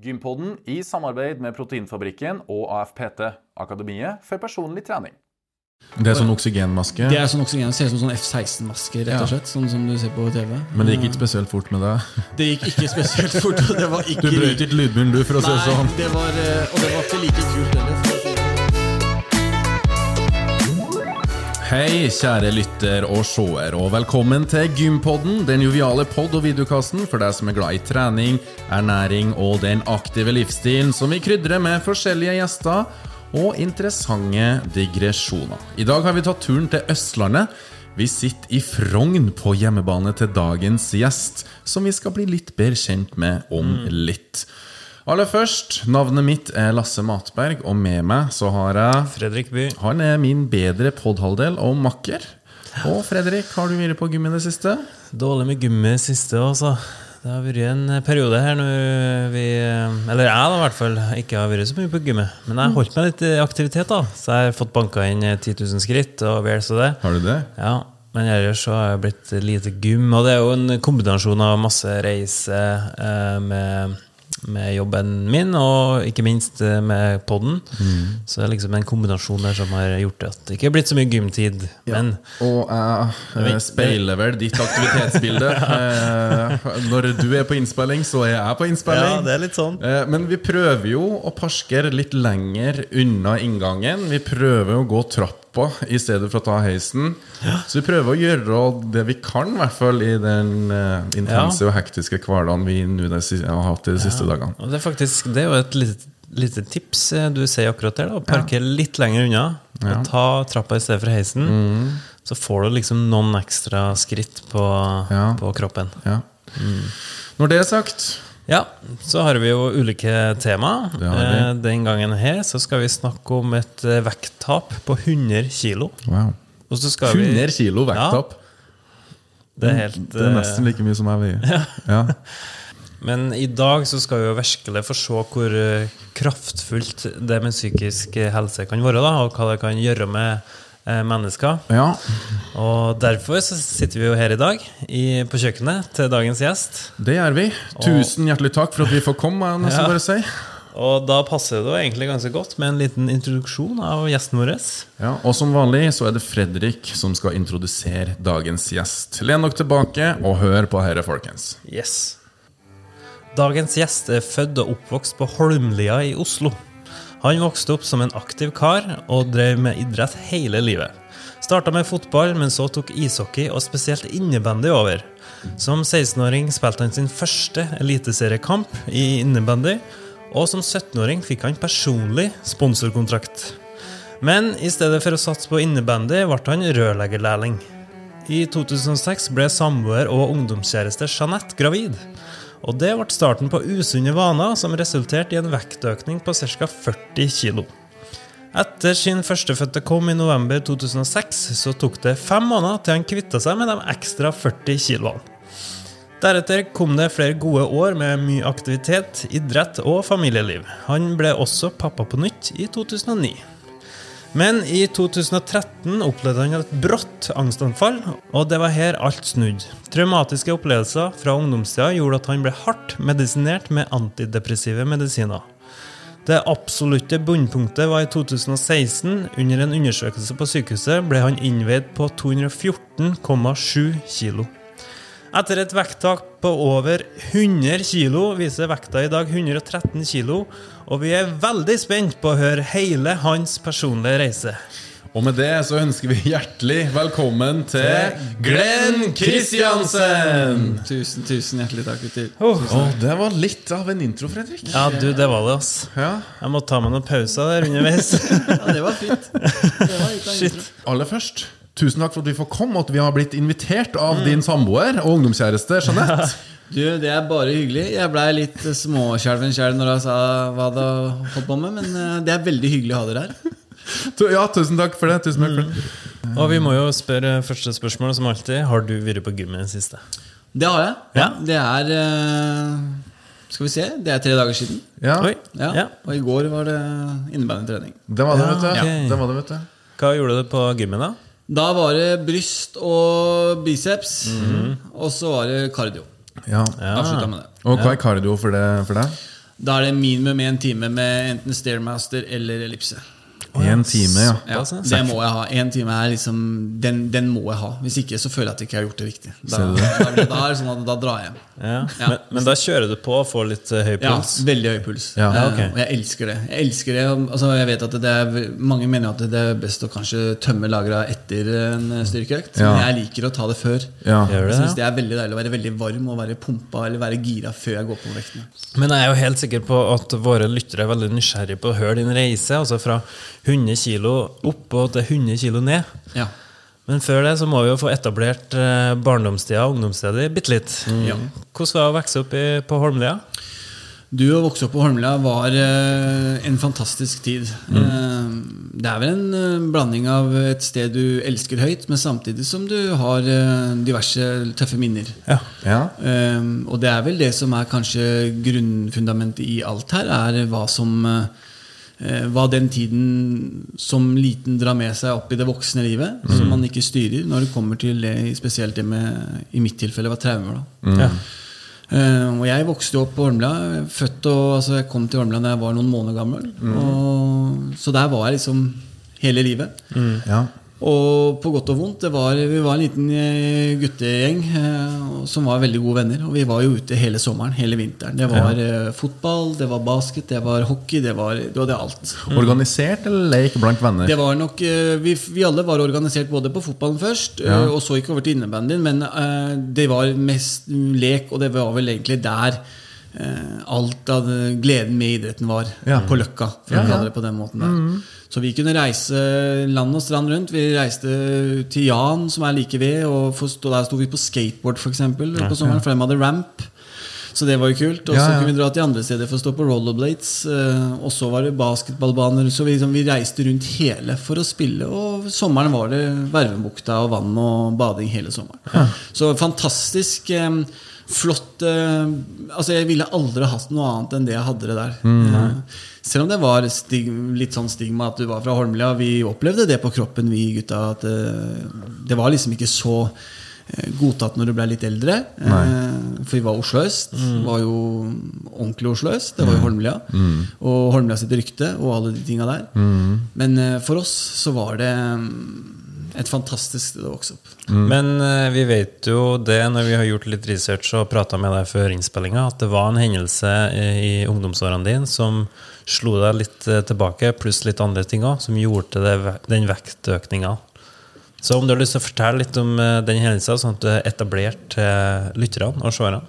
Gympodden i samarbeid med Proteinfabrikken og AFPT, Akademiet for personlig trening. Det er sånn oksygenmaske. Det er sånn oksygen, ser ut som sånn F-16-maske, rett og slett. Sånn som du ser på TV. Men det gikk ikke spesielt fort med deg. Det gikk ikke spesielt fort. Og det var ikke Du brøt ikke lydbunnen, du, for å si det Nei, sånn. det var, eh, og det var ikke like kult heller. Hei, kjære lytter og seer, og velkommen til Gympodden, den joviale pod- og videokassen for deg som er glad i trening, ernæring og den aktive livsstilen som vi krydrer med forskjellige gjester og interessante digresjoner. I dag har vi tatt turen til Østlandet. Vi sitter i Frogn på hjemmebane til dagens gjest, som vi skal bli litt bedre kjent med om litt. Aller først, navnet mitt er Lasse Matberg, og med meg så har jeg Fredrik By. han er min bedre podhalvdel og makker. Og Fredrik, har du vært på gym i det siste? Dårlig med gummi siste, altså. Det har vært en periode her når vi Eller jeg, da, i hvert fall. Ikke har vært så mye på gymmet. Men jeg har holdt meg litt i aktivitet, da. Så jeg har fått banka inn 10 000 skritt og vel så det. Har du det? Ja, Men ellers så har jeg blitt lite gym. Og det er jo en kombinasjon av masse reise eh, med, med jobben min, og ikke minst med med podden. Så det er liksom en kombinasjon der som har gjort at det ikke er blitt så mye gymtid. Men Og jeg eh, speiler vel ditt aktivitetsbilde. uh, når du er på innspilling, så er jeg på innspilling. Ja, det er litt sånn. Uh, Men vi prøver jo å parskere litt lenger unna inngangen. Vi prøver å gå trappa i stedet for å ta heisen. Så vi prøver å gjøre det vi kan, i hvert fall i den uh, intense og hektiske hverdagen vi har hatt de siste dagene. Og det er faktisk det er jo et lite, lite tips eh, du sier akkurat der. da Parker litt lenger unna. Og ta trappa i stedet for heisen. Så får du liksom noen ekstra skritt på, Ja. på kroppen. Ja. Når det er sagt Ja, så har vi jo ulike tema. Eh, Den gangen her så skal vi snakke om et eh, vekttap på 100 kilo. Wow. Og så skal vi 100 kilo vekttap. Det er helt Det er nesten like mye som jeg veier. Ja. Men i dag så skal vi jo virkelig få se hvor eh, kraftfullt det med psykisk helse kan være, da, og hva det kan gjøre med mennesker. ja. Og derfor så sitter vi jo her i dag i, på kjøkkenet til dagens gjest. Det gjør vi. Tusen hjertelig takk for at vi får komme. jeg nesten Ja. bare si. Og da passer det egentlig ganske godt med en liten introduksjon av gjesten vår. Ja, og som vanlig så er det Fredrik som skal introdusere dagens gjest. Len dere tilbake og hør på dette, folkens. Yes. Dagens gjest er født og oppvokst på Holmlia i Oslo. Han vokste opp som en aktiv kar og drev med idrett hele livet. Starta med fotball, men så tok ishockey og spesielt innebandy over. Som 16-åring spilte han sin første eliteseriekamp i innebandy, og som 17-åring fikk han personlig sponsorkontrakt. Men i stedet for å satse på innebandy ble han rørleggerlærling. I 2006 ble samboer og ungdomskjæreste Jeanette gravid. Og det ble starten på usunne vaner som resulterte i en vektøkning på ca. 40 kg. Etter sin førstefødte kom i november 2006, så tok det fem måneder til han kvitta seg med de ekstra 40 kiloene. Deretter kom det flere gode år med mye aktivitet, idrett og familieliv. Han ble også pappa på nytt i 2009. Men i 2013 opplevde han et brått angstanfall, og det var her alt snudde. Traumatiske opplevelser fra ungdomstida gjorde at han ble hardt medisinert med antidepressive medisiner. Det absolutte bunnpunktet var i 2016. Under en undersøkelse på sykehuset ble han innveid på 214,7 kilo. Etter et vekttak på over 100 kg viser vekta i dag 113 kg, og vi er veldig spent på å høre hele hans personlige reise. Og med det så ønsker vi hjertelig velkommen til Glenn Kristiansen! Tusen, tusen hjertelig takk, gutter. Oh, det var litt av en intro, Fredrik. Ja, du, det var det, ass. Ja. Jeg må ta meg noen pauser der underveis. Ja, det var fint. Det var litt av en Shit. intro. Aller først, tusen takk for at vi får komme, og at vi har blitt invitert av din samboer og ungdomskjæreste Jeanette. Du, Det er bare hyggelig. Jeg blei litt småskjelven sjøl når jeg sa hva du holdt på med, men eh, det er veldig hyggelig å ha dere her. Ja, tusen takk for det. Tusen takk for det. Og vi må jo spørre første spørsmål, som alltid. Har du vært på gym i det siste? Det har jeg. Ja. Det er eh, Skal vi se, det er tre dager siden. Ja, Oi. Ja. Ja. Og i går var det innebandetrening. det var det, vet du. Ja. Det var det, vet du. Hva gjorde du på gymmen, da? Da var det bryst og biceps, og så var det kardio. Ja. Ja. Avslutta med det. Og hva er kardio for, det, for deg? Da er det minimum én time med enten Stairmaster eller ellipse. En time, ja. Ja, det må jeg ha. En time er liksom den, den må jeg ha. Hvis ikke så føler jeg at jeg ikke har gjort det riktig. Da, da, da er det sånn at da drar jeg hjem. Ja. Ja. Men, men da kjører du på og får litt høy puls? Ja, veldig høy puls. Eh. Og jeg elsker det. Jeg elsker det altså, Jeg vet at det er, Mange mener at det er best å kanskje tømme lagra etter en styrkeøkt. Ja. Men jeg liker å ta det før. Ja. Jeg syns det er veldig deilig å være veldig varm og være pumpa eller være gira før jeg går på vektene. Men jeg er jo helt sikker på at våre lyttere er veldig nysgjerrige på å høre din reise. Altså fra 100 kg opp og til 100 kg ned. Ja. Men før det så må vi jo få etablert eh, barndomstida og ungdomstida bitte litt. Ja. Hvordan var det å vokse opp i, på Holmlia? Du å vokse opp på Holmlia var eh, en fantastisk tid. Mm. det er vel en eh, blanding av et sted du elsker høyt, men samtidig som du har eh, diverse tøffe minner. Ja. Ja. Eh, og det er vel det som er kanskje grunnfundamentet i alt her, er hva som eh, hva den tiden som liten drar med seg opp i det voksne livet, som man ikke styrer, når det kommer til det, spesielt det med, i mitt tilfelle, var traumer. da Ja. Uh, og jeg vokste jo opp på Holmlia. Født og, altså jeg kom til Holmlia da jeg var noen måneder gammel. Og, så der var jeg liksom hele livet. ja. Og på godt og vondt. Det var, vi var en liten eh, guttegjeng eh, som var veldig gode venner. Og vi var jo ute hele sommeren, hele vinteren. Det var eh, fotball, det var basket, det var hockey. Det var, det var det alt. Organisert eller lek blant venner? Det var nok, eh, vi, vi alle var organisert både på fotballen først, Ja. og så gikk over til innebandyen. Men det var mest lek, og det var vel egentlig der alt av gleden med idretten var. Ja. På Løkka, for Ja, å kalle det på den måten der. Så vi kunne reise land og strand rundt. Vi reiste til Jan, som er like ved, og for, stå- der sto vi på skateboard for eksempel, på sommeren, for de hadde ramp. Så det var jo kult. Og så Ja, ja. kunne vi dra til andre steder for å stå på rollerblades. eh, Og så var det basketballbaner. Så vi, liksom, vi reiste rundt hele for å spille. Og sommeren var det Vervebukta og vann og bading hele sommeren. Så fantastisk. Flott Altså Jeg ville aldri hatt noe annet enn det jeg hadde det der. Eh, Selv om det var stig, litt sånn stigma at du var fra Holmlia. Vi opplevde det på kroppen, vi gutta. At eh, det var liksom ikke så eh, godtatt når du ble litt eldre. Eh, For vi var Oslo øst. var jo ordentlig Oslo øst. Det var jo Holmlia. Og Holmlia sitt rykte og alle de tinga der. Men eh, for oss så var det mm, et fantastisk sted å vokse opp. Men uh, vi vet jo det når vi har gjort litt research og prata med deg før innspillinga, at det var en hendelse i ungdomsårene dine som slo deg litt eh, tilbake, pluss litt andre ting òg, som gjorde det, den vektøkninga. Så om du har lyst til å fortelle litt om eh, den hendelsen, sånn at du er etablert til lytterne og seerne?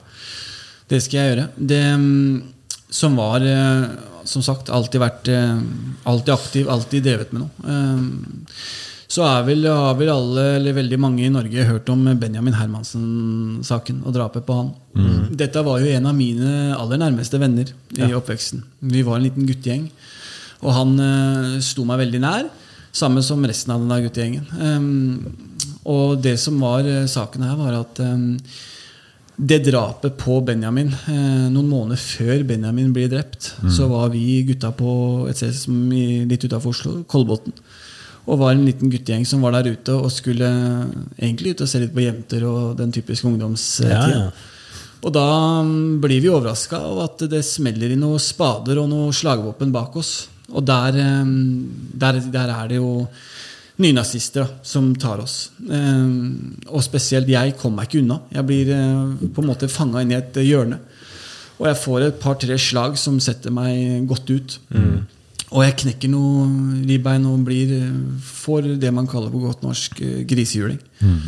Det skal jeg gjøre. Det mm, som var Som sagt, alltid vært Alltid aktiv, alltid drevet med noe. Så er vel, har vel alle, eller veldig mange i Norge, hørt om Benjamin Hermansen-saken og drapet på han. Dette var jo en av mine aller nærmeste venner i oppveksten. Vi var en liten guttegjeng, og han uh, sto meg veldig nær. Samme som resten av denne guttegjengen. Um, og det som var uh, saken her, var at um, det drapet på Benjamin eh, Noen måneder før Benjamin blir drept, så var vi gutta på et sted som litt utafor Oslo, Kolbotn. Og var en liten guttegjeng som var der ute og skulle egentlig ut og se litt på jenter og den typiske ungdomstida. Ja, ja. Og da mm, blir vi overraska av at det smeller i noen spader og noen slagvåpen bak oss. Og der, eh, der, der er det jo nynazister da, som tar oss. Eh, og spesielt jeg kommer meg ikke unna. Jeg blir eh, på en måte fanga inn i et hjørne. Og jeg får et par-tre slag som setter meg godt ut. Og jeg knekker noe ribbein og blir, for får det man kaller på godt norsk eh, grisehjuling. Mm.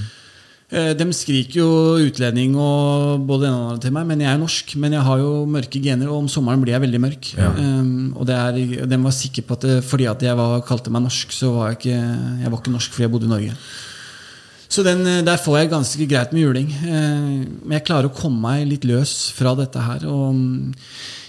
De skriker jo utlending og både en ene og annen andre til meg, men jeg er norsk. Men jeg har jo mørke gener, og om sommeren blir jeg veldig mørk. Um, og det er, de var sikre på at fordi at jeg var, kalte meg norsk, så var jeg ikke jeg var ikke norsk fordi jeg bodde i Norge. Så den, eh, der får jeg ganske greit med juling. Eh, Men jeg klarer å komme meg litt løs fra dette her. Og mm,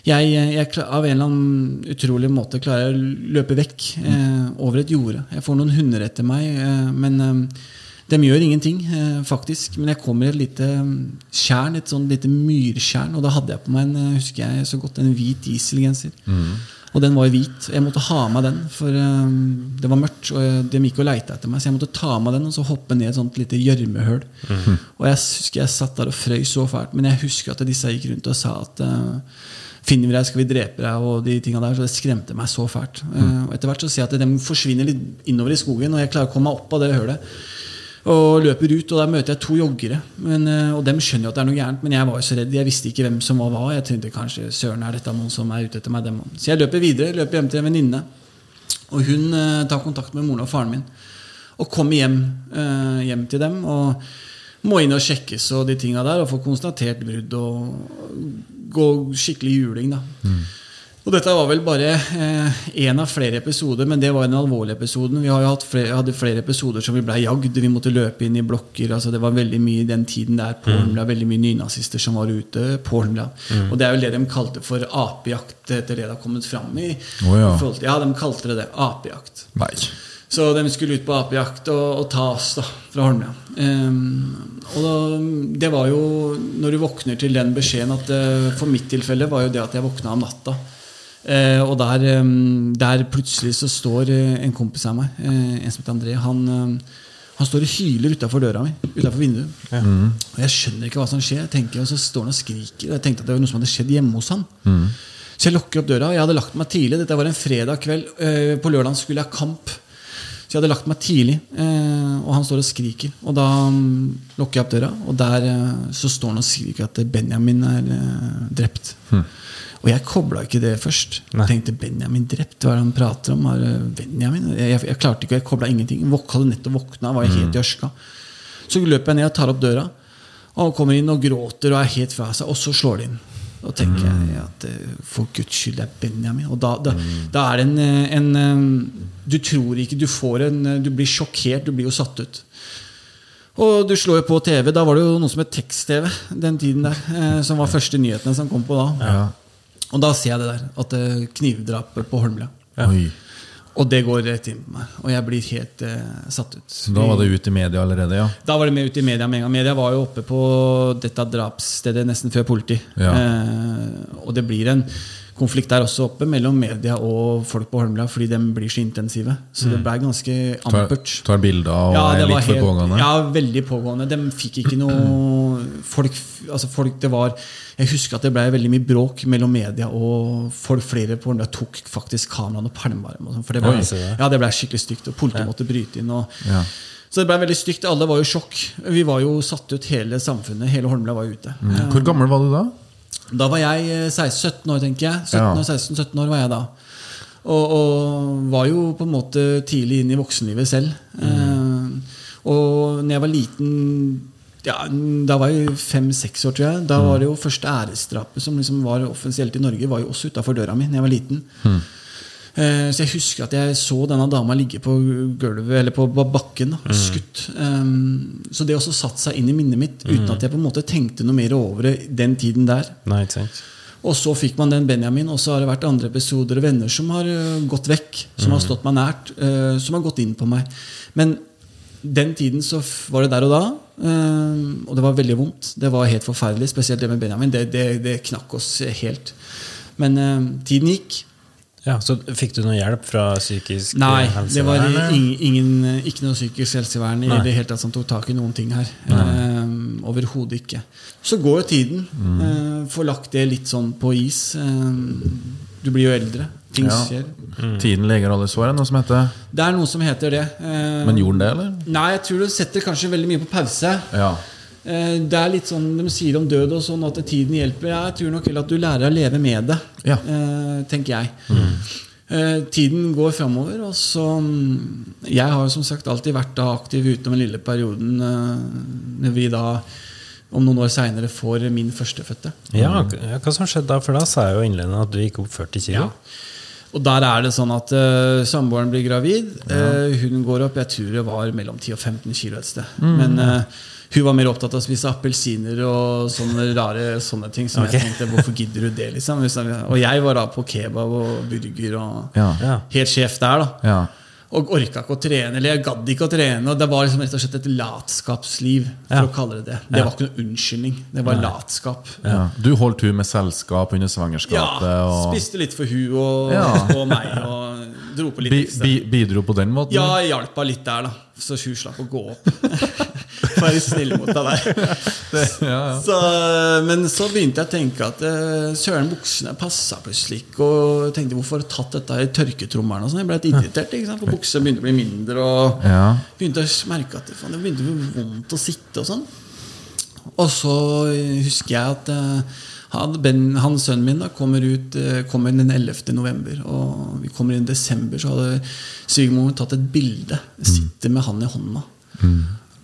jeg, jeg av en eller annen utrolig måte klarer jeg å løpe vekk mm. over et jorde. Jeg får noen hunder etter meg, eh, men eh, de gjør ingenting, eh, faktisk. Men jeg kommer i et lite mm, tjern, et sånn lite myrtjern, og da hadde jeg på meg en, eh, husker jeg så godt, en hvit dieselgenser. Og den var hvit. Jeg måtte ha med den, for eh, det var mørkt. Og eh, de gikk og leita etter meg, så jeg måtte ta med den og så hoppe ned et sånt lite gjørmehull. Og jeg husker jeg satt der og frøys så fælt, men jeg husker at disse gikk rundt og sa at uh, Finner vi deg, skal vi drepe deg, og de tinga der. Så det skremte meg så fælt. Eh, og etter hvert så ser jeg at de forsvinner litt innover i skogen, og jeg klarer å komme meg opp av det hølet. Og løper ut, og der møter jeg to joggere. Men, eh, og dem skjønner jo at det er noe gærent, men jeg var jo så redd. Jeg visste ikke hvem som var hva. Jeg tenkte kanskje søren er dette noen som er ute etter meg. Dem. Så jeg løper videre, løper hjem til en venninne. Og hun eh, tar kontakt med moren og faren min. Og kommer hjem, eh, hjem til dem. Og må inn og sjekkes og de tinga der, og få konstatert brudd og gå skikkelig juling. da. Og dette var vel bare én av flere episoder, men det var den alvorlige episoden. Vi har jo hatt flere, hadde flere episoder som vi ble jagd. Vi måtte løpe inn i blokker. altså Det var veldig mye i den tiden der på Holmlia, veldig mye nynazister som var ute på Holmlia. Og det er vel det de kalte for apejakt, etter det det har kommet fram i. Oh, ja. til- ja, de kalte det det. Apejakt. Nei. Så de skulle ut på apejakt og, og ta oss da, fra Holmlia. Um, og da, det var jo Når du våkner til den beskjeden at eh, For mitt tilfelle var jo det at jeg våkna om natta. Eh, og der, der plutselig så står eh, en kompis av meg, eh, en som heter André, han, han står og hyler utafor døra mi. Utenfor vinduet. Og jeg skjønner ikke hva som skjer. Jeg tenker, og Så står han og skriker. Og jeg tenkte at det var noe som hadde skjedd hjemme hos han. Så jeg lukker opp døra. Jeg hadde lagt meg tidlig. Dette var en fredag kveld. Eh, På lørdag skulle jeg ha kamp. Så jeg hadde lagt meg tidlig, eh, og han står og skriker. Og da mm, lukker jeg opp døra, og der så står han og skriker at Benjamin er drept. drept. Og jeg kobla ikke det først. Nei. Tenkte Benjamin drept? Hva er det han prater om? Er Benjamin? Jeg, jeg, klarte ikke, jeg kobla ingenting. Våk, hadde nettopp våkna, var helt i ørska. Så løper jeg ned og tar opp døra. Og kommer inn og gråter og er helt fra seg, og så slår det inn. Da tenker jeg at eh, for guds skyld, det er Benjamin. Og da, da, da er det en, eh, en eh, Du tror ikke du får en eh, Du blir sjokkert, du blir jo satt ut. Og du slår jo på TV. Da var det jo noe som het tekst-TV den tiden der. Eh, som var første nyhetene som kom på da. Og da ser jeg det der. At det knivdrapet på Holmlia. Ja. Og det går rett inn på meg. Og jeg blir helt eh, satt ut. Da var det ute i media allerede, ja. Da var det med ut i media med en gang. Media var jo oppe på dette drapsstedet nesten før politi. Ja. Eh, og det blir en konflikt der også oppe mellom media og folk på Holmlia, fordi de blir så intensive. Så det ble ganske Tar, ampert. tar bilder og Ja, er det var litt for pågående. Ja, veldig pågående. De fikk ikke noe folk, altså folk det var Jeg husker at det ble veldig mye bråk mellom media og folk. Flere på Holmlia tok faktisk kameraene og pælma dem. sånn, For det ble, ja, det ble skikkelig stygt, og politiet måtte bryte inn. Og, Ja. Så det ble veldig stygt. Alle var jo i sjokk. Vi var jo satt ut, hele samfunnet. Hele Holmlia var ute. Mm. Hvor gammel var du da? Da var jeg eh, 16-17 år, tenker jeg. 17 Ja. år, 16-17 år var jeg da. Og, og var jo på en måte tidlig inn i voksenlivet selv. Eh, og når jeg var liten ja, Da var jeg fem-seks år, tror jeg. Da var det jo første æresdrapet som liksom var offisielt i Norge, var jo også utafor døra mi. Når jeg var liten. Eh, Så jeg husker at jeg så denne dama ligge på gulvet Eller på bakken, da, skutt. Mm. Så det også satte seg inn i minnet mitt uten at jeg på en måte tenkte noe mer over det den tiden der. Nei. Og så fikk man den Benjamin, og så har det vært andre episoder og venner som har øh, gått vekk, som har stått meg nært, øh, som har gått inn på meg. Men den tiden så var det der og da, og det var veldig vondt. Det var helt forferdelig, spesielt det med Benjamin. Det, det, det knakk oss helt. Men tiden gikk. Ja, Så fikk du noe hjelp fra psykisk Nei, helsevern? det var ingen, ingen, ikke noe psykisk helsevern i Nei. det hele tatt som tok tak i noen ting her. Um, Overhodet ikke. Så går jo tiden. Mm. Uh, får lagt det litt sånn på is. Um, du blir jo eldre. Ting Ja. skjer. Tiden leger alle sår, er noe som heter Det er noe som heter det. Uh, Men gjorde den det, eller? Nei, jeg tror du setter kanskje veldig mye på pause. Ja. Eh, det er litt sånn de sier om død og sånn at tiden hjelper. Jeg tror nok heller at du lærer å leve med det, Ja. eh, tenker jeg. Mm. tiden går framover, og så mm, Jeg har jo som sagt alltid vært da aktiv utenom den lille perioden eh, når vi da om noen år seinere får min førstefødte. Ja, Hva som skjedde da? For da sa jeg jo innledende at du gikk opp 40 kilo. Og der er det sånn at uh, samboeren blir gravid. Eh, hun går opp, jeg tror det var mellom 10 og 15 kilo et sted. Men eh, hun var mer opptatt av å spise appelsiner og sånne rare sånne ting. Som okay. jeg tenkte, hvorfor gidder du det, liksom? Og jeg var da på kebab og burger og Ja. Ja. helt sjef der, da. ja. Og orka ikke å trene, eller jeg gadd ikke å trene. Og det var liksom rett og slett et latskapsliv, for Ja. å kalle det det. Det var ikke noe unnskyldning. Det var latskap. ja. Du holdt hun med selskap under svangerskapet? Ja, og spiste litt for hun og, Ja. og meg, og dro på litt bi, ekstra. bi, bidro på den måten? Ja, hjalp henne litt der, da. Så hun slapp å gå opp. være snill mot deg der. ja, ja. Så, men så begynte jeg å tenke at eh, søren, buksene passa plutselig ikke. Og jeg tenkte hvorfor har jeg tatt dette i tørketrommelen? og sånn. Jeg ble litt irritert, ikke sant? for buksene begynte å bli mindre. Og Ja. begynte å merke at det, faen, det begynte å bli vondt å sitte og sånn. Og så husker jeg at eh, han, ben, han sønnen min da, kommer ut eh, kommer den 11. november. Og vi kommer inn i desember, så hadde svigermoren tatt et bilde. Sitter med han i hånda.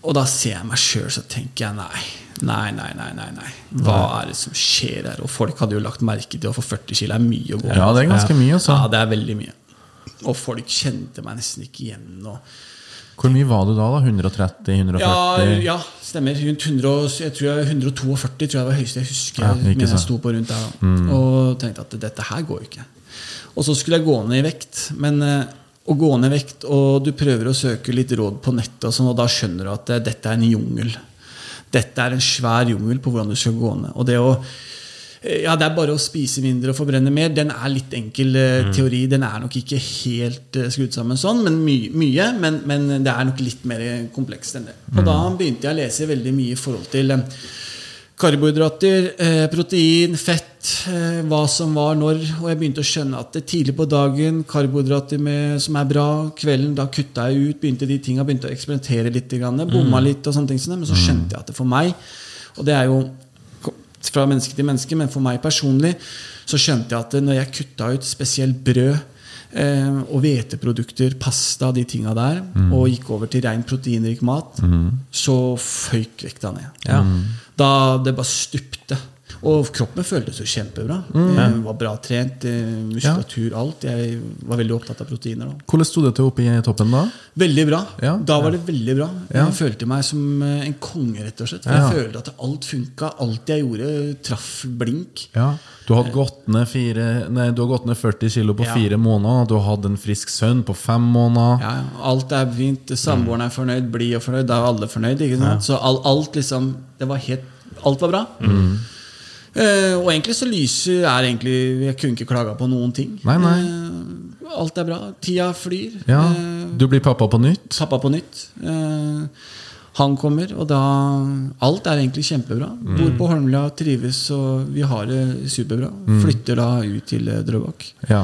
Og da ser jeg meg sjøl, så tenker jeg nei. Nei, nei, nei, nei, nei. Hva er det som skjer her? Og folk hadde jo lagt merke til å få 40 kilo er mye å gå Ja, det er ganske mye, også. Ja, det er veldig mye. Og folk kjente meg nesten ikke igjen. Hvor mye var du da? da? 130? 140? ja, ja, stemmer. Rundt 100, jeg tror jeg, 142 tror jeg var høyeste jeg husker. Ja, jeg sant. sto på rundt der mm. Og tenkte at dette her går jo ikke. Og så skulle jeg gå ned i vekt. Men eh, å gå ned i vekt, og du prøver å søke litt råd på nettet, og, sånn, og da skjønner du at eh, dette er en jungel. Dette er en svær jungel på hvordan du skal gå ned. Og det å eh, ja, Det er bare å spise mindre og forbrenne mer. Den er litt enkel eh, teori. Den er nok ikke helt eh, skrudd sammen sånn, men my mye. Men, men det er nok litt mer komplekst enn det. Og da begynte jeg å lese veldig mye i forhold til eh, karbohydrater, eh, protein, fett, eh, hva som var når. Og jeg begynte å skjønne at det tidlig på dagen, karbohydrater med, som er bra, kvelden, da kutta jeg ut, begynte de tinga, begynte å eksperimentere litt, grann, bomma litt, og sånne ting, men så skjønte jeg at det for meg, og det er jo fra menneske til menneske, men for meg personlig, så skjønte jeg at når jeg kutta ut spesielt brød eh, og hveteprodukter, pasta, de tinga der, og gikk over til ren proteinrik mat, så føyk vekta ned. Ja. Da det bare stupte. Og kroppen føltes jo kjempebra. Jeg var bra trent, eh, muskulatur, alt. Jeg var veldig opptatt av proteiner. Da. Hvordan sto det til oppe i toppen da? Veldig bra. Ja. Da var det veldig bra. Ja. Jeg følte meg som eh, en konge, rett og slett. For Ja. Jeg følte at alt funka. Alt jeg gjorde, traff blink. Ja. Du har gått ned, fire, nei, du har gått ned 40 kilo på fire måneder. Du har hatt en frisk sønn på fem måneder. Alt er fint. Samboeren er fornøyd, blid og fornøyd. Da er alle fornøyd. Så alt, alt liksom Det var helt Alt var bra. Eh, og egentlig så lyser er egentlig Jeg kunne ikke klaga på noen ting. Nei, nei. Uh, alt er bra. Tida flyr. Ja. uh, Du blir pappa på nytt. pappa på nytt. Han kommer, og da Alt er egentlig kjempebra. Bor på Holmlia, trives, og vi har det superbra. Flytter da ut til Drøbak. Ja.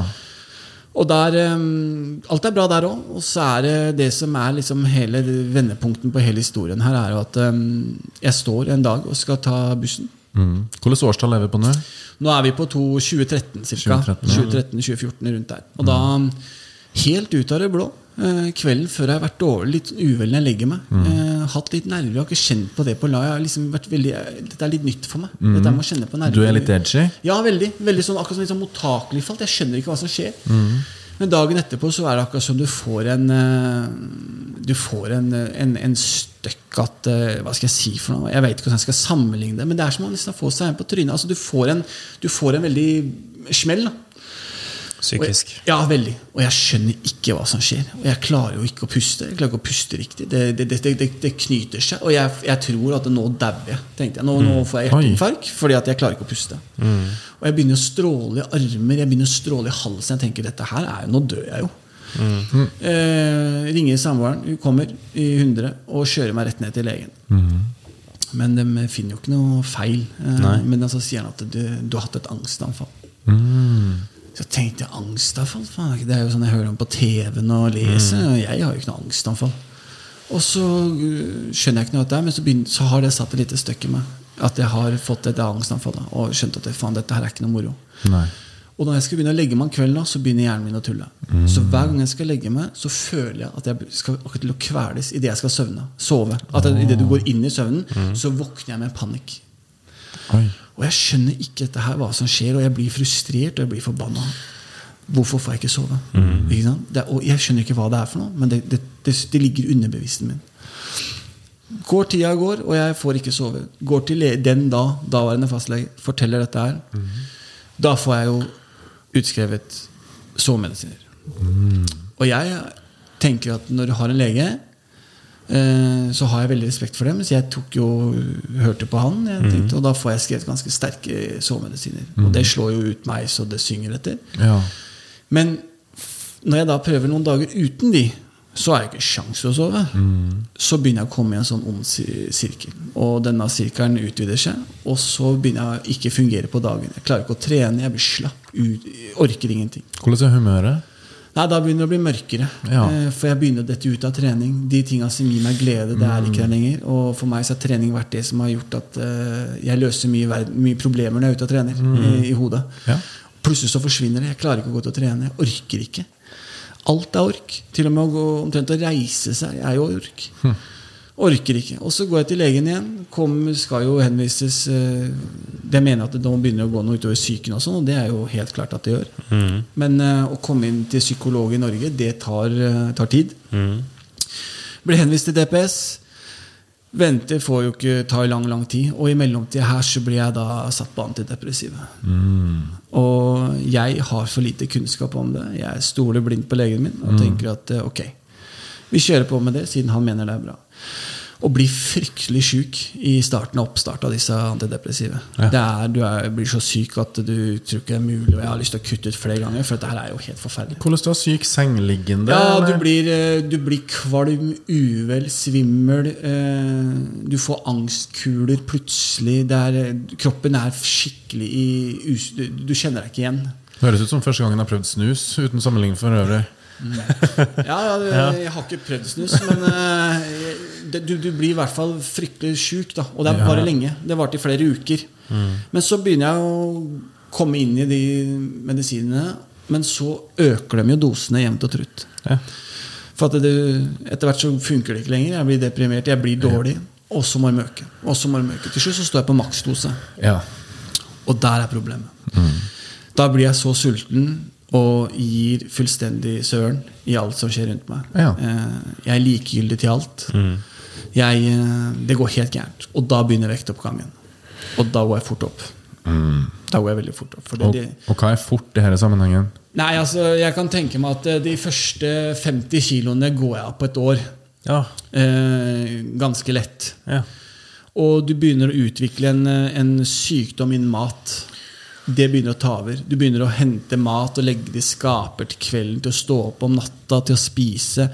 Og der, um, Alt er bra der òg. Og så er det det som er liksom hele vendepunkten på hele historien her, er jo at um, jeg står en dag og skal ta bussen. Mm. Hvilket årstall er vi på nå? Nå er vi på to, 2013 ca. 2013, ja. 2013-2014 rundt der. Og da, helt ut av det blå, eh, kvelden før jeg har vært dårlig, litt uvel når jeg legger meg, mm. hatt litt nerver, jeg har ikke kjent på det på la. Liksom veldig, dette er litt nytt for meg. Dette med å kjenne på nerver. Du er litt edgy? Ja, veldig. veldig sånn, akkurat som litt sånn mottakelig falt. Jeg skjønner ikke hva som skjer. Men dagen etterpå så er det akkurat som du får en eh, Du får en, en, en støkk at eh, Hva skal jeg si for noe? Jeg vet ikke hvordan jeg skal sammenligne det, men det er som å liksom få seg en på trynet. Altså, du, får en, du får en veldig smell. da Psykisk. Jeg, ja, veldig. Og jeg skjønner ikke hva som skjer. Og jeg klarer jo ikke å puste. Jeg klarer ikke å puste riktig. Det, det, det, det, knyter seg. Og jeg, jeg tror at nå dauer jeg. tenkte jeg. Nå, nå får jeg hjerteinfarkt fordi at jeg klarer ikke å puste. Og jeg begynner å stråle i armer, jeg begynner å stråle i halsen. Jeg tenker dette her er jo, nå dør jeg jo. Eh, ringer samboeren, hun kommer i 100 og kjører meg rett ned til legen. Men de finner jo ikke noe feil. Eh, men så sier han at du, du har hatt et angstanfall. Så tenkte jeg angstanfall? Faen, det er jo sånn jeg hører om på TV-en og leser. og Jeg har jo ikke noe angstanfall. Og så uh, skjønner jeg ikke noe av det, men så, begynner, så har det satt et lite støkk i meg. At jeg har fått et angstanfall da, og skjønt at faen, dette her er ikke noe moro. Nei. Og når jeg skal begynne å legge meg om kvelden, så begynner hjernen min å tulle. Så hver gang jeg skal legge meg, så føler jeg at jeg skal akkurat til å kveles idet jeg skal søvne. Sove. At Idet du går inn i søvnen, så våkner jeg med panikk. Oi. Og jeg skjønner ikke dette her, hva som skjer, og jeg blir frustrert og jeg blir forbanna. Hvorfor får jeg ikke sove? Ikke sant? Det, og jeg skjønner ikke hva det er for noe, men det, det, det, ligger i underbevisstheten min. Går tida går, og jeg får ikke sove. Går til den da, daværende fastlege, forteller dette her. Da får jeg jo utskrevet sovemedisiner. Og jeg tenker at når du har en lege, så har jeg veldig respekt for dem. Så jeg tok jo, hørte på han, jeg tenkte, og da får jeg skrevet ganske sterke sovemedisiner. Og det slår jo ut meg så det synger etter. Ja. Men når jeg da prøver noen dager uten de, så har jeg ikke sjans til å sove. Så begynner jeg å komme i en sånn ond sirkel. Og denne sirkelen utvider seg, og så begynner jeg å ikke fungere på dagen. Jeg klarer ikke å trene, jeg blir slapp, ut, orker ingenting. Hvordan er humøret? Nei, Da begynner det å bli mørkere. Ja. Eh, For jeg begynner å dette ut av trening. De tinga som gir meg glede, det er ikke der lenger. Og for meg så har trening vært det som har gjort at eh, jeg løser mye, mye problemer når jeg er ute og trener. I, i hodet Ja. Plutselig så forsvinner det. Jeg klarer ikke å gå til å trene. Jeg orker ikke. Alt er ork. Til og med å gå omtrent å reise seg er jo ork. Orker ikke. Og så går jeg til legen igjen. Kom, skal jo henvises eh, Det mener at det nå begynner å gå noe utover psyken, og sånn, og det er jo helt klart at det gjør. Men eh, å komme inn til psykolog i Norge, det tar, eh, tar tid. Blir henvist til DPS. Venter får jo ikke tar lang, lang tid. Og i mellomtida her så blir jeg da satt på antidepressive. Og jeg har for lite kunnskap om det. Jeg stoler blindt på legen min og tenker at eh, ok, vi kjører på med det siden han mener det er bra. Og blir fryktelig sjuk i starten og oppstart av disse antidepressive. Ja. Det er, du er, blir så syk at du tror ikke det er mulig. Og jeg har lyst til å kutte ut flere ganger, for dette her er jo helt forferdelig. Hvordan du syk sengeliggende? Ja, du blir, eh, du blir kvalm, uvel, svimmel. eh, Du får angstkuler plutselig. Det er, eh, kroppen er skikkelig i du, du kjenner deg ikke igjen. Det Høres ut som første gangen jeg har prøvd snus, uten sammenligning for øvrig. Ja, ja, Jeg har ikke prøvd snus, men eh, det, du, du blir i hvert fall fryktelig sjuk. Og det Ja. varer lenge. Det varte i flere uker. Men så begynner jeg å komme inn i de medisinene. Men så øker de jo dosene jevnt og trutt. Ja. For det, etter hvert så funker det ikke lenger. Jeg blir deprimert, jeg blir dårlig. Og så må de øke. Og så må de øke. Til slutt så står jeg på maksdose. Ja. Og der er problemet. Da blir jeg så sulten og gir fullstendig søren i alt som skjer rundt meg. Ja. Eh, Jeg er likegyldig til alt. Jeg, eh, det går helt gærent. Og da begynner vektoppgangen. Og da går jeg fort opp. Da går jeg veldig fort opp. For det, Og, det, og hva er fort i denne sammenhengen? nei, altså, jeg kan tenke meg at eh, de første 50 kiloene går jeg av på et år. Ja. Eh, ganske lett. ja. Og du begynner å utvikle en, en sykdom innen mat. Det begynner å ta over. Du begynner å hente mat og legge det i skaper til kvelden, til å stå opp om natta, til å spise.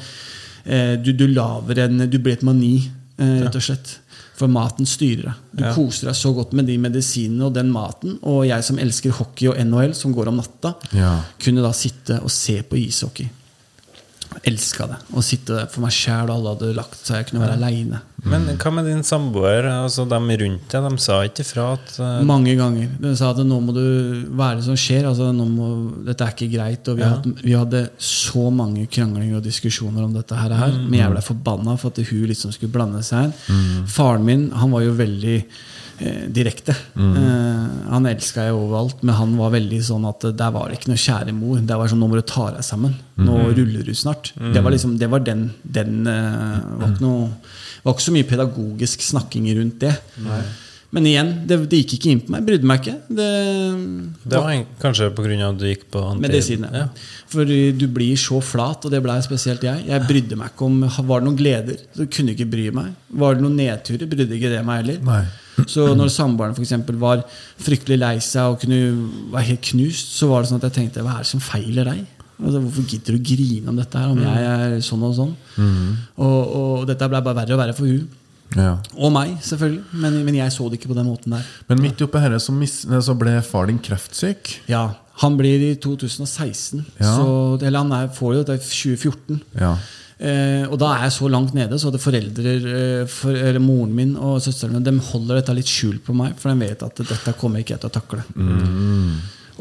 Eh, du, du laver en Du blir et mani, eh, rett og slett. For maten styrer deg. Du Ja. koser deg så godt med de medisinene og den maten. Og jeg som elsker hockey og NHL, som går om natta, Ja. kunne da sitte og se på ishockey. Elska det. Å sitte der for meg sjæl, alle hadde lagt seg, jeg kunne være aleine. Men hva med din samboer? Altså, de rundt deg, de sa ikke ifra at eh, Mange ganger. De sa at nå må du er det som skjer? Altså, må, dette er ikke greit. Og vi, Ja. hadde, vi hadde så mange kranglinger og diskusjoner om dette her. Mm. Men jeg ble forbanna for at hun liksom skulle blande seg inn. Faren min han var jo veldig direkte. Mm. Eh, han elska jeg overalt, men han var veldig sånn at eh, der var det ikke noe kjære mor. Det var sånn nå må du ta deg sammen. Nå Mm. ruller du snart. Det var liksom, det var den, den eh, var ikke noe var ikke så mye pedagogisk snakking rundt det. Men igjen, det, det gikk ikke inn på meg. Brydde meg ikke. Det, Det var en- kanskje pga. at du gikk på anti... medisiner. Ja. For du blir så flat, og det blei spesielt jeg. Jeg brydde meg ikke om Var det noen gleder, så kunne ikke bry meg. Var det noen nedturer, brydde ikke det meg heller. Nei. Så når samboeren for var fryktelig lei seg og kunne være helt knust, så var det sånn at jeg tenkte hva er det som feiler deg? Altså, hvorfor gidder du å grine om dette her, om jeg er sånn og sånn? Og, og dette ble bare verre og verre for hun Ja. Og meg, selvfølgelig. Men, men jeg så det ikke på den måten der. Men midt oppi dette så, mis- så ble far din kreftsyk. Ja, Han blir i 2016. Ja. Så, eller han er, får jo det i 2014. Ja. Eh, og da er jeg så langt nede, så hadde foreldre, eh, for, eller moren min og søsteren min, de holder dette litt skjult på meg, for de vet at dette kommer ikke jeg til å takle.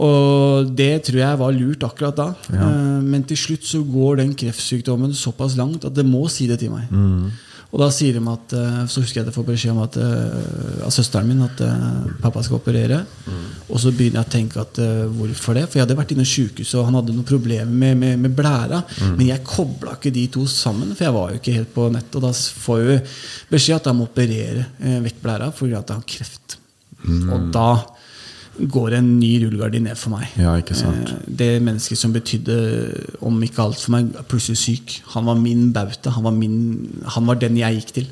Og det tror jeg var lurt akkurat da. Eh, men til slutt så går den kreftsykdommen såpass langt at det må si det til meg. Og da sier de at eh, Så husker jeg at jeg får beskjed om at, eh, av søsteren min at eh, pappa skal operere. Og så begynner jeg å tenke at hvorfor det? For jeg hadde vært innom sjukehuset, og han hadde noen problemer med, med, med blæra. Men jeg kobla ikke de to sammen, for jeg var jo ikke helt på nett. Og da får jeg beskjed at jeg må operere vekk blæra fordi at jeg har kreft. Og da går en ny rullegardin ned for meg. Ja, ikke sant. Eh, Det mennesket som betydde, om ikke alt for meg, er plutselig syk. Han var min bauta. Han var, min, han var den jeg gikk til.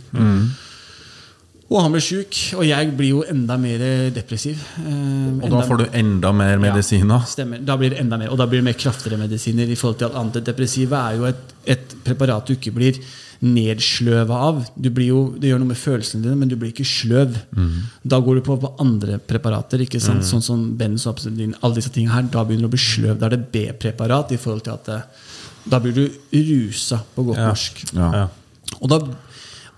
Og han ble sjuk, og jeg blir jo enda mer depressiv. Eh, Og da får du enda mer medisiner. Ja, Stemmer. Da blir det enda mer, og da blir det mer kraftigere medisiner. i forhold til at Antidepressiva er jo et, et preparat du ikke blir nedsløva av. Du blir jo, det gjør noe med følelsene dine, men du blir ikke sløv. Da går du på, på andre preparater, ikke sant? sånn som Benzopsedin, alle disse tingene her. Da begynner du å bli sløv. Da er det B-preparat i forhold til at det, da blir du rusa, på godt Ja. norsk. Ja. Ja. Og da,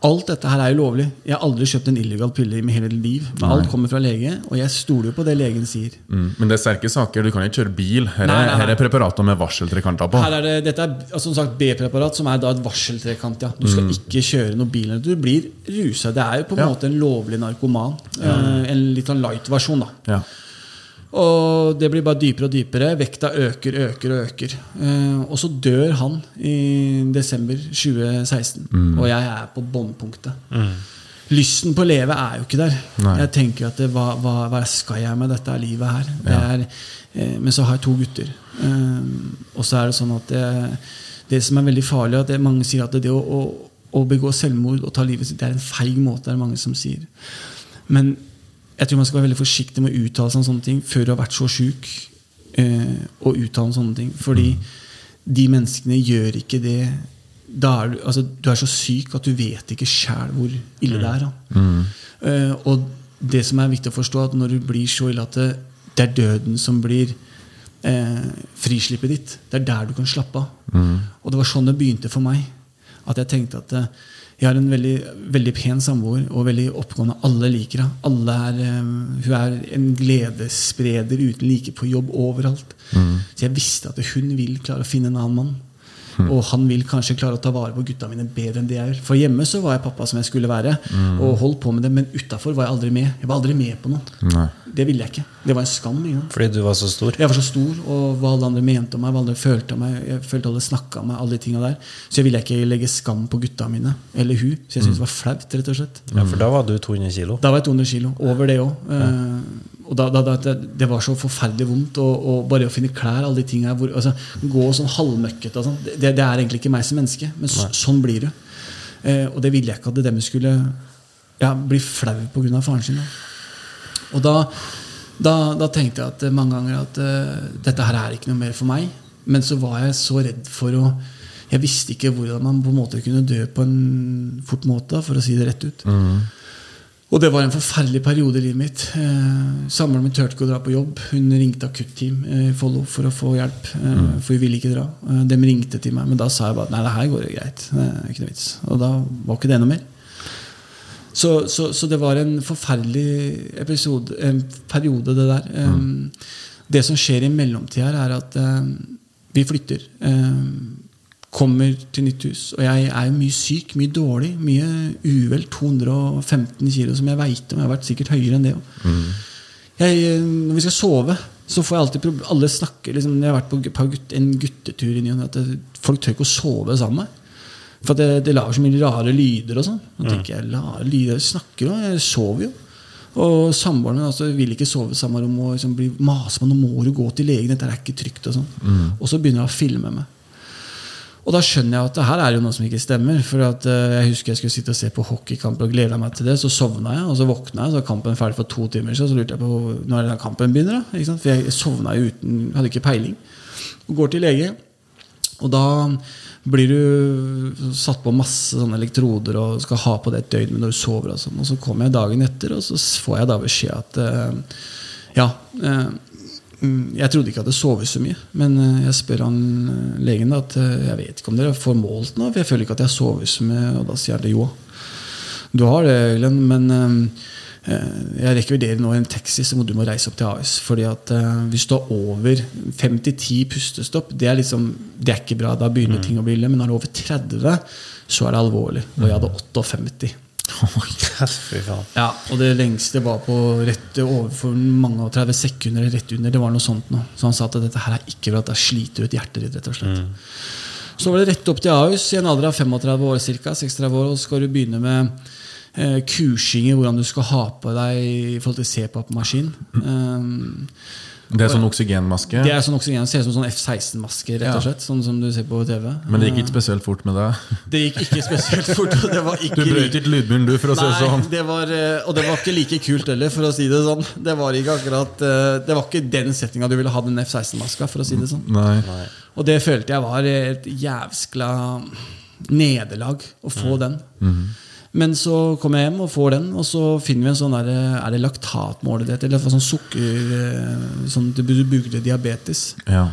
alt dette her er jo lovlig. Jeg har aldri kjøpt en illegal pille i mitt hele liv. Men alt kommer fra lege, og jeg stoler jo på det legen sier. Mm. Men det er sterke saker. Du kan ikke kjøre bil. Her Nei, nei, nei. her er preparater med varseltrekanter på. Her er det, dette er altså, som sagt B-preparat, som er da et varseltrekant. Ja. Du skal ikke kjøre noen bil. Du blir rusa. Det er jo på en Ja. måte en lovlig narkoman. Eh, en litt sånn light-versjon. da Ja. Og det blir bare dypere og dypere. Vekta øker, øker og øker. Eh, og så dør han i desember 2016. Og jeg er på bunnpunktet. Lysten på å leve er jo ikke der. Nei. Jeg tenker at det, hva, hva, hva skal jeg med dette livet her? Det er, eh, men så har jeg to gutter. Eh, og så er det sånn at det, det som er veldig farlig, at det, mange sier at det å, å, å begå selvmord og ta livet sitt, det er en feig måte. Det er det mange som sier. Men jeg tror man skal være veldig forsiktig med å uttale seg om sånne ting før du har vært så sjuk. Eh, og uttale om sånne ting. Fordi de menneskene gjør ikke det er du, altså, du er så syk at du vet ikke sjæl hvor ille det er. Da. Eh, og det som er viktig å forstå, at når du blir så ille at det, det er døden som blir eh, frislippet ditt, det er der du kan slappe av. Og det var sånn det begynte for meg. At jeg tenkte at eh, jeg har en veldig, veldig pen samboer og veldig oppegående. Alle liker henne. Alle er, eh, hun er en gledesspreder uten like på jobb overalt. Så jeg visste at hun vil klare å finne en annen mann. Og han vil kanskje klare å ta vare på gutta mine bedre enn det jeg gjør. For hjemme så var jeg pappa som jeg skulle være, og holdt på med det, men utafor var jeg aldri med. Jeg var aldri med på noe. Nei. Det ville jeg ikke. Det var en skam. Ikke? Fordi du var så stor? Jeg var så stor, og hva alle andre mente om meg, hva alle følte om meg. Jeg følte alle snakka om meg, alle de tinga der. Så jeg ville ikke legge skam på gutta mine. Eller hun. Så jeg syntes det var flaut, rett og slett. Ja, for da var du 200 kilo. Da var jeg 200 kilo. Over det òg. Og da, da, da, det, var så forferdelig vondt. Og, og bare å finne klær, alle de tingene hvor, altså, Gå sånn halvmøkkete sånn. Det, det er egentlig ikke meg som menneske, men så, sånn blir det. Eh, og det ville jeg ikke at dem skulle ja, bli flau pga. faren sin. Da. Og da, da, tenkte jeg at mange ganger at uh, dette her er ikke noe mer for meg. Men så var jeg så redd for å Jeg visste ikke hvordan man på en måte kunne dø på en fort måte, for å si det rett ut. Og det var en forferdelig periode i livet mitt. Eh, Samboeren min turte ikke å dra på jobb. Hun ringte akutt-team eh, i Follo for å få hjelp. Eh, For hun ville ikke dra. Eh, de ringte til meg, men da sa jeg bare nei, det her går jo greit. Det er ikke noe vits. Og da var ikke det noe mer. Så, så, så det var en forferdelig episode, en periode, det der. Mm. Det som skjer i mellomtida er at vi flytter. eh, kommer til nytt hus. Og jeg er jo mye syk, mye dårlig, mye uvel. 215 kilo, som jeg veit om. Jeg har vært sikkert høyere enn det. Jeg, eh, når vi skal sove, så får jeg alltid problemer. Alle snakker liksom, jeg har vært på, en guttetur i ny og ne, at folk tør ikke å sove sammen med meg. For det, det lager så mye rare lyder og sånn. Da tenker jeg, rare lyder, jeg snakker jo, jeg sover jo. Og samboeren min altså, vil ikke sove i samme rom og liksom, blir maser på nå må du gå til legen, dette er ikke trygt. Og sånn. Og så begynner jeg å filme meg. Og da skjønner jeg at det her er jo noe som ikke stemmer. For at eh, Jeg husker jeg skulle sitte og se på hockeykamp og gleda meg til det. Så sovna jeg, og så våkna jeg, så var kampen ferdig for to timer siden. Så lurte jeg på når den kampen begynner. da? For jeg sovna jo uten Hadde ikke peiling. Og går til lege, og da blir du satt på masse sånne elektroder og skal ha på det et døgn når du sover. Og sånn. Og så kommer jeg dagen etter, og så får jeg da beskjed at uh, ja Mm, Jeg trodde ikke jeg hadde sovet så mye. Men eh, jeg spør han eh, legen da at eh, jeg vet ikke om dere får målt noe. For jeg føler ikke at jeg sover så mye. Og da sier han jo. Du har det, Glenn, men jeg rekvirderer nå en taxi, så må du må reise opp til AS. Fordi at hvis du har over 5-10 pustestopp, det er liksom Det er ikke bra. Da begynner ting å bli ille. Men når det er over 30, så er det alvorlig. Og jeg hadde 58. Fy. Ja, og det lengste var på rett overfor mange og 30 sekunder. Rett under, det var noe sånt noe. Så han sa at dette her er ikke bra, det sliter ut hjertet ditt. rett og slett. Så var det rett opp til Ahus i en alder av 35 år, cirka, 36 år, og så skal du begynne med eh, kursing i hvordan du skal ha på deg i forhold til CPAP-maskin. Um, Det er sånn oksygenmaske. det er sånn oksygen, ser ut som sånn F-16-maske, rett og slett. Sånn som du ser på TV. Men det gikk ikke spesielt fort med deg. Det gikk ikke spesielt fort. Og det var ikke Du brøt ikke lydmuren, du, for å si det sånn. det var, eh, og det var ikke like kult heller, for å si det sånn. Det var ikke akkurat eh, Det var ikke den settinga du ville ha den F-16-maska, for å si det sånn. Nei. Og det følte jeg var et jævskla nederlag å få den. Men så kommer jeg hjem og får den, og så finner vi en sånn der, Er det laktatmåler det heter? Eller sånn sukker Sånn Sånn du bruker til diabetes. Ja.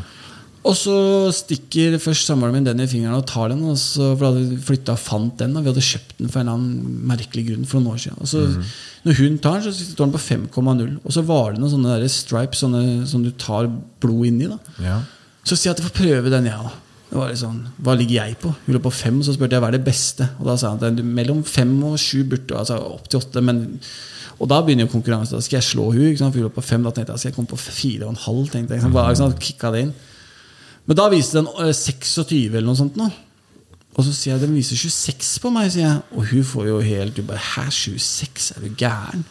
Og så stikker først samboeren min den i fingeren og tar den. Og så, for da hadde vi flytta og fant den, og vi hadde kjøpt den for en eller annen merkelig grunn for noen år siden. Og så, Når hun tar den, så står den på 5,0. Og så var det noen sånne der stripes sånne, som du tar blod inni. da ja. Så sier jeg at jeg får prøve den, jeg òg. Det var litt sånn, Hva ligger jeg på? Hun lå på fem, og så spurte jeg hva er det beste. Og da sa han at mellom fem og sju burde altså opp til åtte. Men, og da begynner jo konkurransen. Da skal jeg slå hun ikke sant? Hun lå på fem. Da tenkte jeg skal jeg komme på fire og en halv. tenkte jeg. Bare, ikke det inn. Men da viste den øh, 26 eller noe sånt. nå Og så sier jeg den viser 26 på meg, sier jeg. Og hun får jo helt Du bare Hæ, 26? Er du gæren?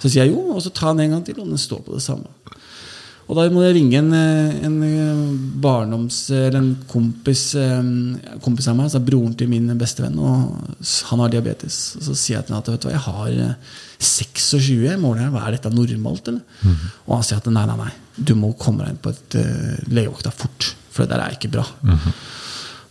Så sier jeg jo, og så tar den en gang til, og den står på det samme. Og da må jeg ringe en, eh, en eh, barndoms... Eller en kompis eh, Kompis av meg, altså broren til min bestevenn. Og han har diabetes. Og så sier jeg til ham at vet du hva, jeg har eh, 26 i måneden. Hva er dette normalt, eller? Og han sier at nei, nei, nei. Du må komme deg inn på et uh, legevakta fort. For det der er ikke bra.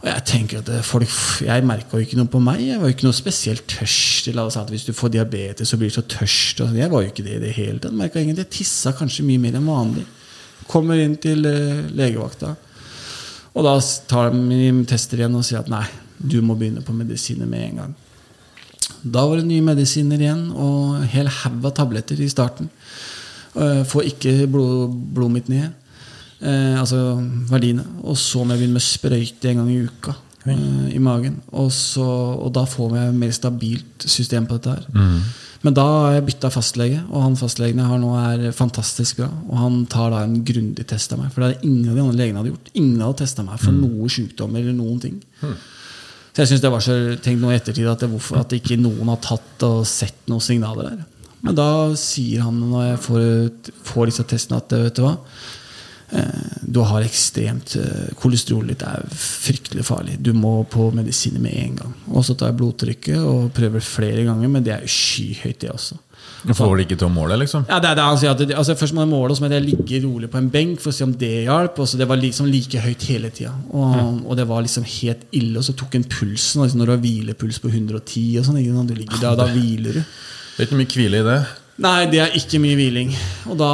Og jeg tenker at folk, jeg merka jo ikke noe på meg. Jeg var jo ikke noe spesielt tørst. La oss si at Hvis du får diabetes, så blir du så tørst. Og sånn. jeg var jo ikke det i det hele tatt. Jeg tissa kanskje mye mer enn vanlig. Kommer inn til eh, legevakta. Og da tar de tester igjen og sier at nei, du må begynne på medisiner med en gang. Da var det nye medisiner igjen og en hel haug av tabletter i starten. Eh, Får ikke blod, blodet mitt ned. Eh, altså verdiene. Og så må jeg begynne med sprøyte en gang i uka eh, i magen. Og, så, og da får jeg et mer stabilt system på dette her. Men da har jeg bytta fastlege, og han fastlegen jeg har nå, er fantastisk bra. Og han tar da en grundig test av meg. For det hadde ingen av de andre legene hadde gjort. Ingen hadde testa meg for noe sykdom eller noen ting. Så jeg synes det var så tenkt noe i ettertid at, det, hvorfor, at ikke noen har tatt og sett noen signaler der. Men da sier han når jeg får, får disse testene, at vet du hva Du har ekstremt Kolesterol Kolesterolet ditt er fryktelig farlig. Du må på medisiner med en gang. Og så tar jeg blodtrykket og prøver flere ganger, men det er jo skyhøyt, det også. Du får det ikke til å måle, liksom? Ja, det er det han sier altså Først må jeg måle, og så må jeg ligge rolig på en benk for å se om det hjalp. Og så det var liksom like høyt hele tida. Og, og det var liksom helt ille. Og så tok en pulsen. Og liksom når du har hvilepuls på 110, og sånn, der, da hviler du. Det er ikke mye hvile i det. Nei, det er ikke mye hviling. Og da,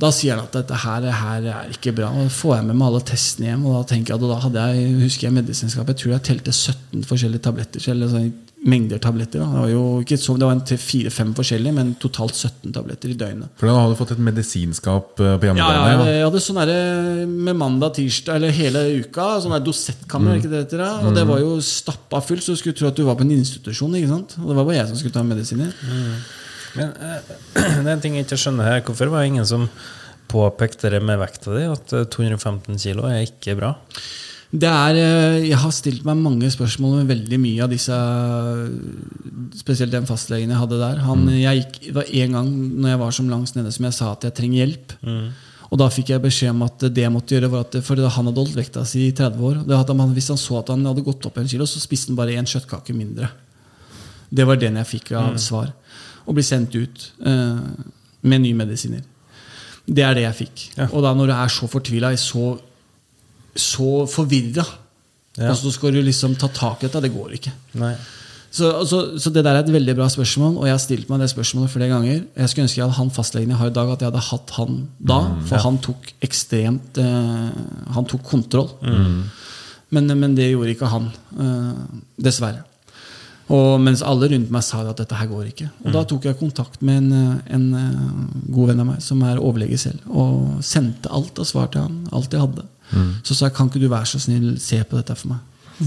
da sier han at dette her, her er ikke bra. Og da får jeg med meg alle testene hjem. Og da tenker jeg at da hadde jeg, husker jeg medisinskap, jeg tror jeg telte 17 forskjellige tabletter. Eller sånn, mengder tabletter. Da. Det var jo ikke så, det var en fire-fem forskjellige, men totalt 17 tabletter i døgnet. For da hadde du fått et medisinskap eh, på hjemmebane? ja, Ja, jeg hadde sånn derre med mandag, tirsdag eller hele uka. Sånn der dosettkammer. mm. ikke det det heter? Og det var jo stappa fullt, så du skulle tro at du var på en institusjon. ikke sant? Og det var bare jeg som skulle ta medisiner. Men uh, det er en ting jeg ikke skjønner her. Hvorfor var det ingen som påpekte det med vekta di? At eh, 215 kilo er ikke bra? Det er, eh, jeg har stilt meg mange spørsmål med veldig mye av disse Spesielt den fastlegen jeg hadde der. Han, jeg gikk, det var en gang når jeg var som langs nede som jeg sa at jeg trenger hjelp. Og da fikk jeg beskjed om at det jeg måtte gjøre var at For han hadde holdt vekta si i 30 år. Han, hvis han så at han hadde gått opp en kilo, så spiste han bare én kjøttkake mindre. Det var den jeg fikk av svar. Og bli sendt ut eh, med nye medisiner. Det er det jeg fikk. Ja. Og da når du er så fortvila, så, så forvirra, Ja. og så skal du liksom ta tak i dette, det går ikke. Så, så, så det der er et veldig bra spørsmål, og jeg har stilt meg det spørsmålet flere ganger. Jeg skulle ønske jeg hadde han fastlegen jeg har i dag, at jeg hadde hatt han da. For han tok ekstremt eh, Han tok kontroll. Men, men det gjorde ikke han. Eh, dessverre. Og mens alle rundt meg sa at dette her går ikke. Og da tok jeg kontakt med en, eh, en eh, god venn av meg som er overlege selv, og sendte alt av svar til han. Alt jeg hadde. Så sa jeg kan ikke du være så snill se på dette for meg.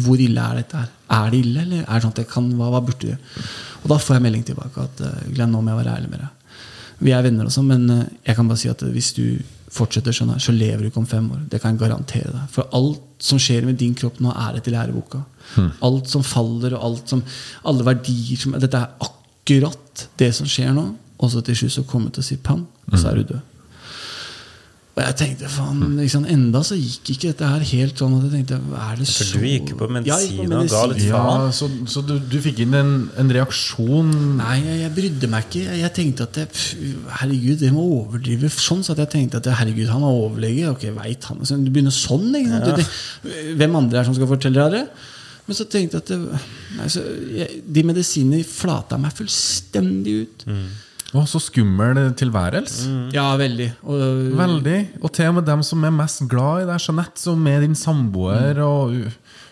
Hvor ille er dette her? Er det ille, eller er det sånn at jeg kan, hva, hva burde du gjøre? Og da får jeg melding tilbake at eh, Glenn, nå må jeg være ærlig med deg. Vi er venner også, men eh, jeg kan bare si at hvis du fortsetter sånn her, så lever du ikke om fem år. Det kan jeg garantere deg. For alt som skjer med din kropp nå, er etter læreboka. Alt som faller, og alt som, alle verdier som Dette er akkurat det som skjer nå, og så til slutt så kommer du til å si pang, og så er du død. Og jeg tenkte, faen, liksom, Enda så gikk ikke dette her helt sånn at jeg tenkte er det så For du gikk på Ja, gikk på medisiner og ga litt faen. Ja, så, så du, du fikk inn en, en reaksjon Nei, jeg, jeg brydde meg ikke. Jeg, jeg tenkte at jeg, Herregud, det må overdrive sånn. Så at jeg tenkte at herregud, han er overlege. Ok, vet han så Du begynner sånn. Ikke sant? Det, det, hvem andre er det som skal fortelle deg det? Men så tenkte jeg at det, altså, jeg, de medisinene flata meg fullstendig ut. Å, så skummel tilværelse. Ja, veldig. Og, Veldig. Og til og med dem som er mest glad i deg, Jeanette, som er din samboer og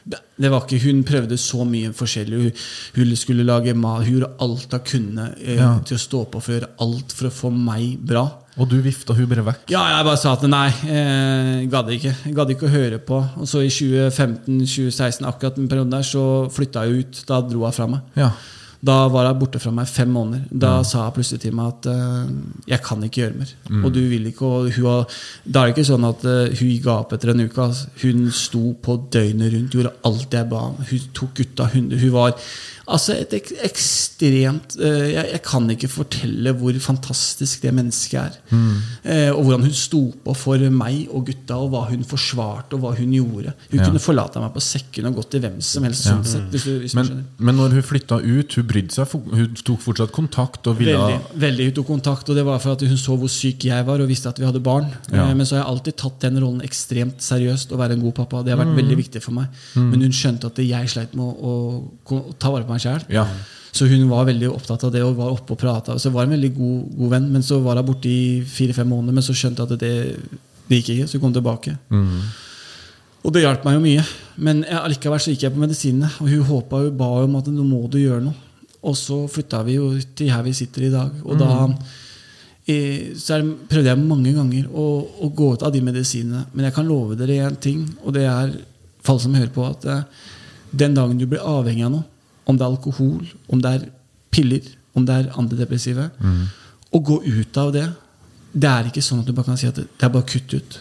Det det var ikke, Hun prøvde så mye forskjellig. Hun, hun skulle lage mat. Hun gjorde alt hun kunne eh, Ja. til å stå på for å gjøre alt for å få meg bra. Og du vifta hun bare vekk. Ja, jeg bare sa at nei, eh, gadd ikke. Jeg gadd ikke å høre på. Og så i 2015-2016, akkurat den perioden der, så flytta jeg ut. Da dro hun fra meg. Ja. Da var hun borte fra meg fem måneder. Da sa hun plutselig til meg at eh, jeg kan ikke gjøre mer. Og du vil ikke. Og hun har, da er det ikke sånn at uh, hun ga opp etter en uke. Altså. Hun sto på døgnet rundt, gjorde alt jeg ba om. Hun tok gutta hunder. Hun var altså et ek ekstremt uh, jeg, jeg kan ikke fortelle hvor fantastisk det mennesket er. Eh, og hvordan hun sto på for meg og gutta, og hva hun forsvarte, og hva hun gjorde. Hun Ja. kunne forlate meg på sekken og gått til hvem som helst. Sånn sett, hvis du, hvis Men, men når hun flytta ut, hun brydde seg, hun tok fortsatt kontakt og ville Veldig, veldig Hun tok kontakt, og det var for at hun så hvor syk jeg var, og visste at vi hadde barn. Ja. Uh, Men så har jeg alltid tatt den rollen ekstremt seriøst, å være en god pappa. Det har Mm. vært veldig viktig for meg. Men hun skjønte at jeg sleit med å, å, å ta vare på meg sjæl. Ja. Så hun var veldig opptatt av det og var oppe og prata. Så var hun en veldig god, god venn, men så var hun borte i fire-fem måneder. Men så skjønte jeg at det, det gikk ikke, så hun kom tilbake. Mm. Og det hjalp meg jo mye. Men jeg, allikevel så gikk jeg på medisinene. Og hun håpa og ba om at nå må du gjøre noe. Og så flytta vi jo til her vi sitter i dag. Og da eh, så det, prøvde jeg mange ganger å, å gå ut av de medisinene. Men jeg kan love dere én ting, og det er for alle som hører på, at eh, den dagen du blir avhengig av noe, om det er alkohol, om det er piller, om det er antidepressive, å gå ut av det Det er ikke sånn at du bare kan si at det, det er bare kutt ut.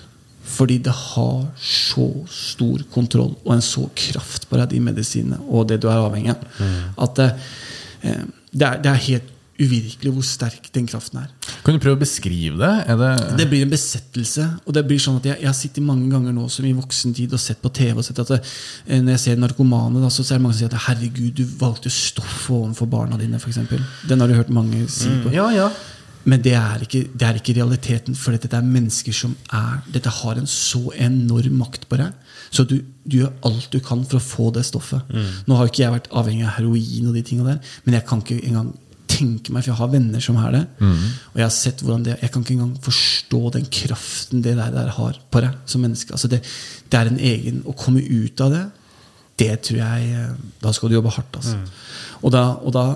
Fordi det har så stor kontroll og en så kraft på deg, de medisinene, og det du er avhengig av, at eh, eh, det, er, det er helt uvirkelig hvor sterk den kraften er. Kan du prøve å beskrive det? Det Det blir en besettelse. Og det blir sånn at jeg, jeg har sittet mange ganger nå som i voksen tid og sett på TV og sett at det, eh, Når jeg ser narkomane, da, så er det mange som sier at herregud, du valgte stoffet overfor barna dine. For eksempel. Den har du hørt mange si. på Ja, ja. Men det er, ikke, det er ikke realiteten, for dette er mennesker som er Dette har en så enorm makt på deg. Så du, du gjør alt du kan for å få det stoffet. Nå har ikke jeg vært avhengig av heroin, og de tingene der men jeg kan ikke engang tenke meg, for jeg har venner som er det. Og jeg har sett hvordan det Jeg kan ikke engang forstå den kraften det der, der har på deg som menneske. Altså det, det er en egen Å komme ut av det, det tror jeg eh, Da skal du jobbe hardt. Altså. Og, da, og da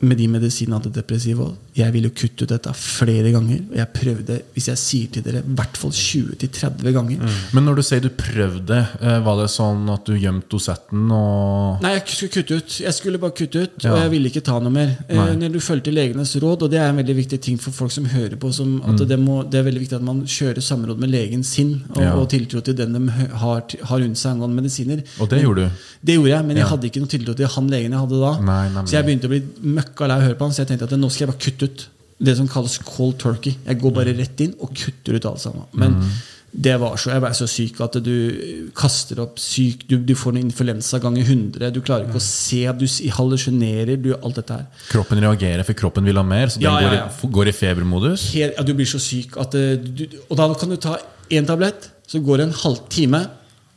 med de medisinene antidepressive òg. Jeg ville kutte ut dette flere ganger. Og jeg prøvde, hvis jeg sier til dere, i hvert fall 20-30 ganger. Men når du sier du prøvde, eh, var det sånn at du gjemte dosetten og Nei, jeg skulle kutte ut. Jeg skulle bare kutte ut, Ja. og jeg ville ikke ta noe mer. Eh, Nei. når du fulgte legenes råd, og det er en veldig viktig ting for folk som hører på, som, at det, må, det er veldig viktig at man kjører samråd med legen sin, og, Mm. Ja. og tiltro til den de har, har rundt seg angående medisiner. Og det gjorde du? Det gjorde jeg, men jeg hadde ikke noe tiltro til han legen jeg hadde da. Nei, så jeg begynte å bli møkka lei av å høre på han, så jeg tenkte at nå skal jeg bare kutte ut. Det som kalles cold turkey. Jeg går bare rett inn og kutter ut alt sammen. Men Mm. det var så, jeg ble så syk at du kaster opp syk, du, du får en influensa ganger 100, du klarer ikke å se, du hallusjonerer, du alt dette her. Kroppen reagerer, for kroppen vil ha mer, så den Ja, ja, går, i, går i febermodus? Helt, ja, du blir så syk at eh, du, Og da kan du ta én tablett, så går det en halvtime,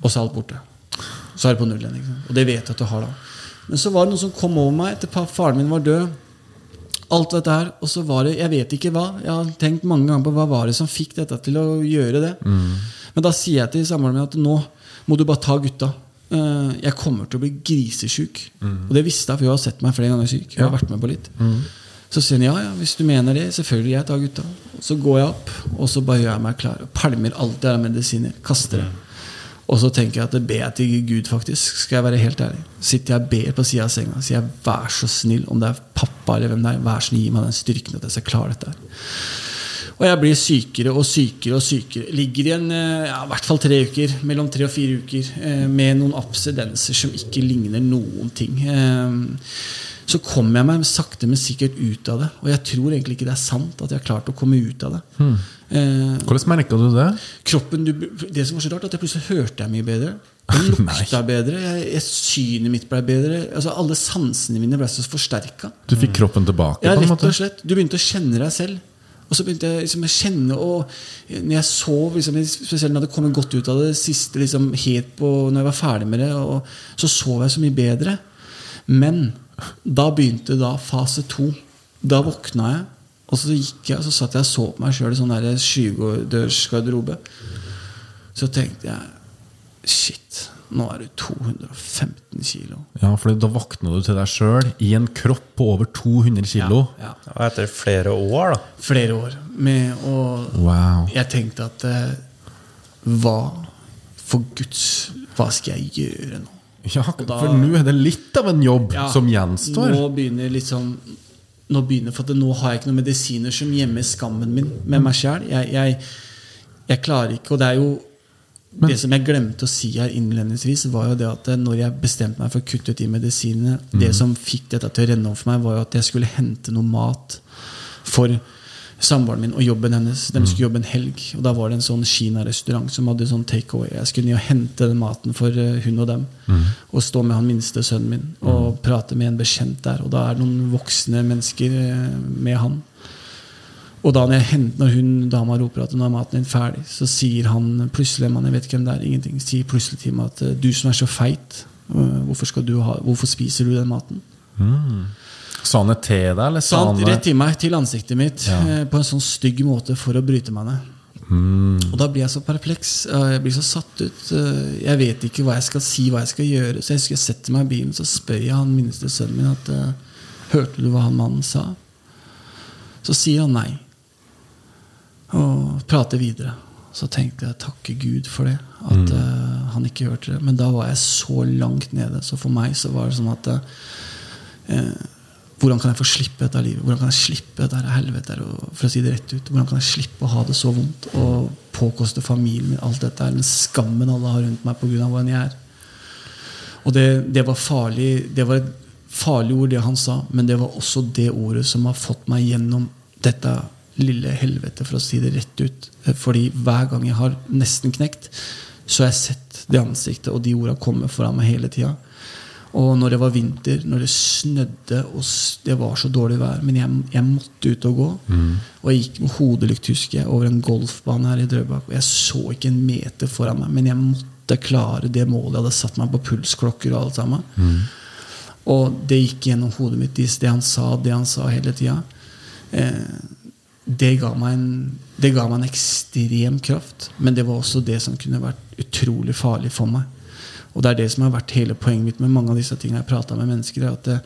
og så er alt borte. Så er det på null igjen. Og det vet du at du har da. Men så var det noen som kom over meg etter at faren min var død. Alt dette her, Og så var det Jeg vet ikke hva. Jeg har tenkt mange ganger på hva var det som fikk dette til å gjøre det. Men da sier jeg til samboeren min at nå må du bare ta gutta. Eh, Jeg kommer til å bli grisesjuk. Og det visste jeg, for hun har sett meg flere ganger syk. Jeg har vært med på litt. Så sier han ja, ja, hvis du mener det, selvfølgelig, jeg tar gutta. Så går jeg opp, og så bare gjør jeg meg klar. Og pælmer alt jeg har av medisiner. Kaster det. Og så tenker jeg at det ber jeg til Gud, faktisk. Skal jeg være helt ærlig. Sitter jeg og ber på sida av senga sier jeg, vær så snill, om det er pappa eller hvem det er, vær så snill, gi meg den styrken at jeg skal klare dette her. Og jeg blir sykere og sykere og sykere. Ligger i en, eh, ja, i hvert fall tre uker, mellom tre og fire uker, eh, med noen absidenser som ikke ligner noen ting. Så kom jeg meg sakte, men sikkert ut av det. Og jeg tror egentlig ikke det er sant at jeg har klart å komme ut av det. Eh, Hvordan merka du det? kroppen, du, Det som var så rart, at jeg plutselig hørte jeg mye bedre. Jeg lukta bedre. Jeg, jeg, synet mitt ble bedre. Altså Alle sansene mine ble så forsterka. Du fikk kroppen tilbake? Ja, rett og slett. Du begynte å kjenne deg selv. Og så begynte jeg liksom å kjenne og Når jeg sov, liksom, spesielt når jeg hadde kommet godt ut av det siste liksom, helt på, Når jeg var ferdig med det, og, så sov jeg så mye bedre. Men da begynte da fase to. Da våkna jeg, og så gikk jeg og så satt jeg og så på meg sjøl i sånn der skyvedørsgarderobe. Så tenkte jeg Shit, nå er du 215 kilo. Ja, for da våkna du til deg sjøl i en kropp på over 200 kilo. Ja, Og etter flere år, da. flere år med å Wow. Jeg tenkte at eh, Hva for Guds Hva skal jeg gjøre nå? Ja, da- for nå er det litt av en jobb Ja, som gjenstår. Nå begynner liksom Nå begynner For nå har jeg ikke noen medisiner som gjemmer skammen min med meg sjæl. Jeg, jeg, jeg klarer ikke Og det er jo det som jeg glemte å si her innledningsvis, var jo det at eh, når jeg bestemte meg for å kutte ut de medisinene Det som fikk dette til å renne over for meg, var jo at jeg skulle hente noe mat for samboeren min og jobben hennes. De skulle jobbe en helg, og da var det en sånn Kina-restaurant som hadde sånn takeaway. Jeg skulle ned og hente den maten for eh, hun og dem. Og stå med han minste sønnen min og prate med en bekjent der. Og da er det noen voksne mennesker eh, med han. Og da når, henter, når hun dama roper at nå er maten din ferdig, så sier han plutselig man, jeg vet ikke hvem det er, ingenting, sier plutselig til meg at du som er så feit, eh, hvorfor, ha, hvorfor spiser du den maten? Sa han det til deg, eller sa han rett i meg, til ansiktet mitt, Ja. eh, på en sånn stygg måte for å bryte meg ned. Og da blir jeg så perpleks. eh, Jeg blir så satt ut. eh, Jeg vet ikke hva jeg skal si, hva jeg skal gjøre. Så jeg husker jeg setter meg i bilen så spør jeg han minste sønnen min at Hørte du hva han mannen sa? Så sier han nei. Og prater videre. Så tenkte jeg takke Gud for det. At eh, han ikke hørte det. Men da var jeg så langt nede. Så for meg så var det sånn at eh, hvordan kan jeg få slippe dette livet? Hvordan kan jeg slippe dette helvete? For å si det rett ut Hvordan kan jeg slippe å ha det så vondt og påkoste familien min alt dette her, den skammen alle har rundt meg pga. hvordan jeg er? Og det, det var farlig Det var et farlig ord, det han sa, men det var også det ordet som har fått meg gjennom dette lille helvete, for å si det rett ut. Fordi hver gang jeg har nesten knekt, så har jeg sett det ansiktet og de orda komme foran meg hele tida. Og når det var vinter, når det snødde og det var så dårlig vær Men jeg, jeg måtte ut og gå. Og jeg gikk med hodelykt husker jeg, over en golfbane her i Drøbak. Og jeg så ikke en meter foran meg, men jeg måtte klare det målet. Jeg hadde satt meg på pulsklokker og alt sammen. Og det gikk gjennom hodet mitt, det han sa, det han sa hele tida. Eh, det ga, en, det ga meg en ekstrem kraft, men det var også det som kunne vært utrolig farlig for meg. Og det er det som har vært hele poenget mitt med mange av disse tingene jeg prata med mennesker. er at det,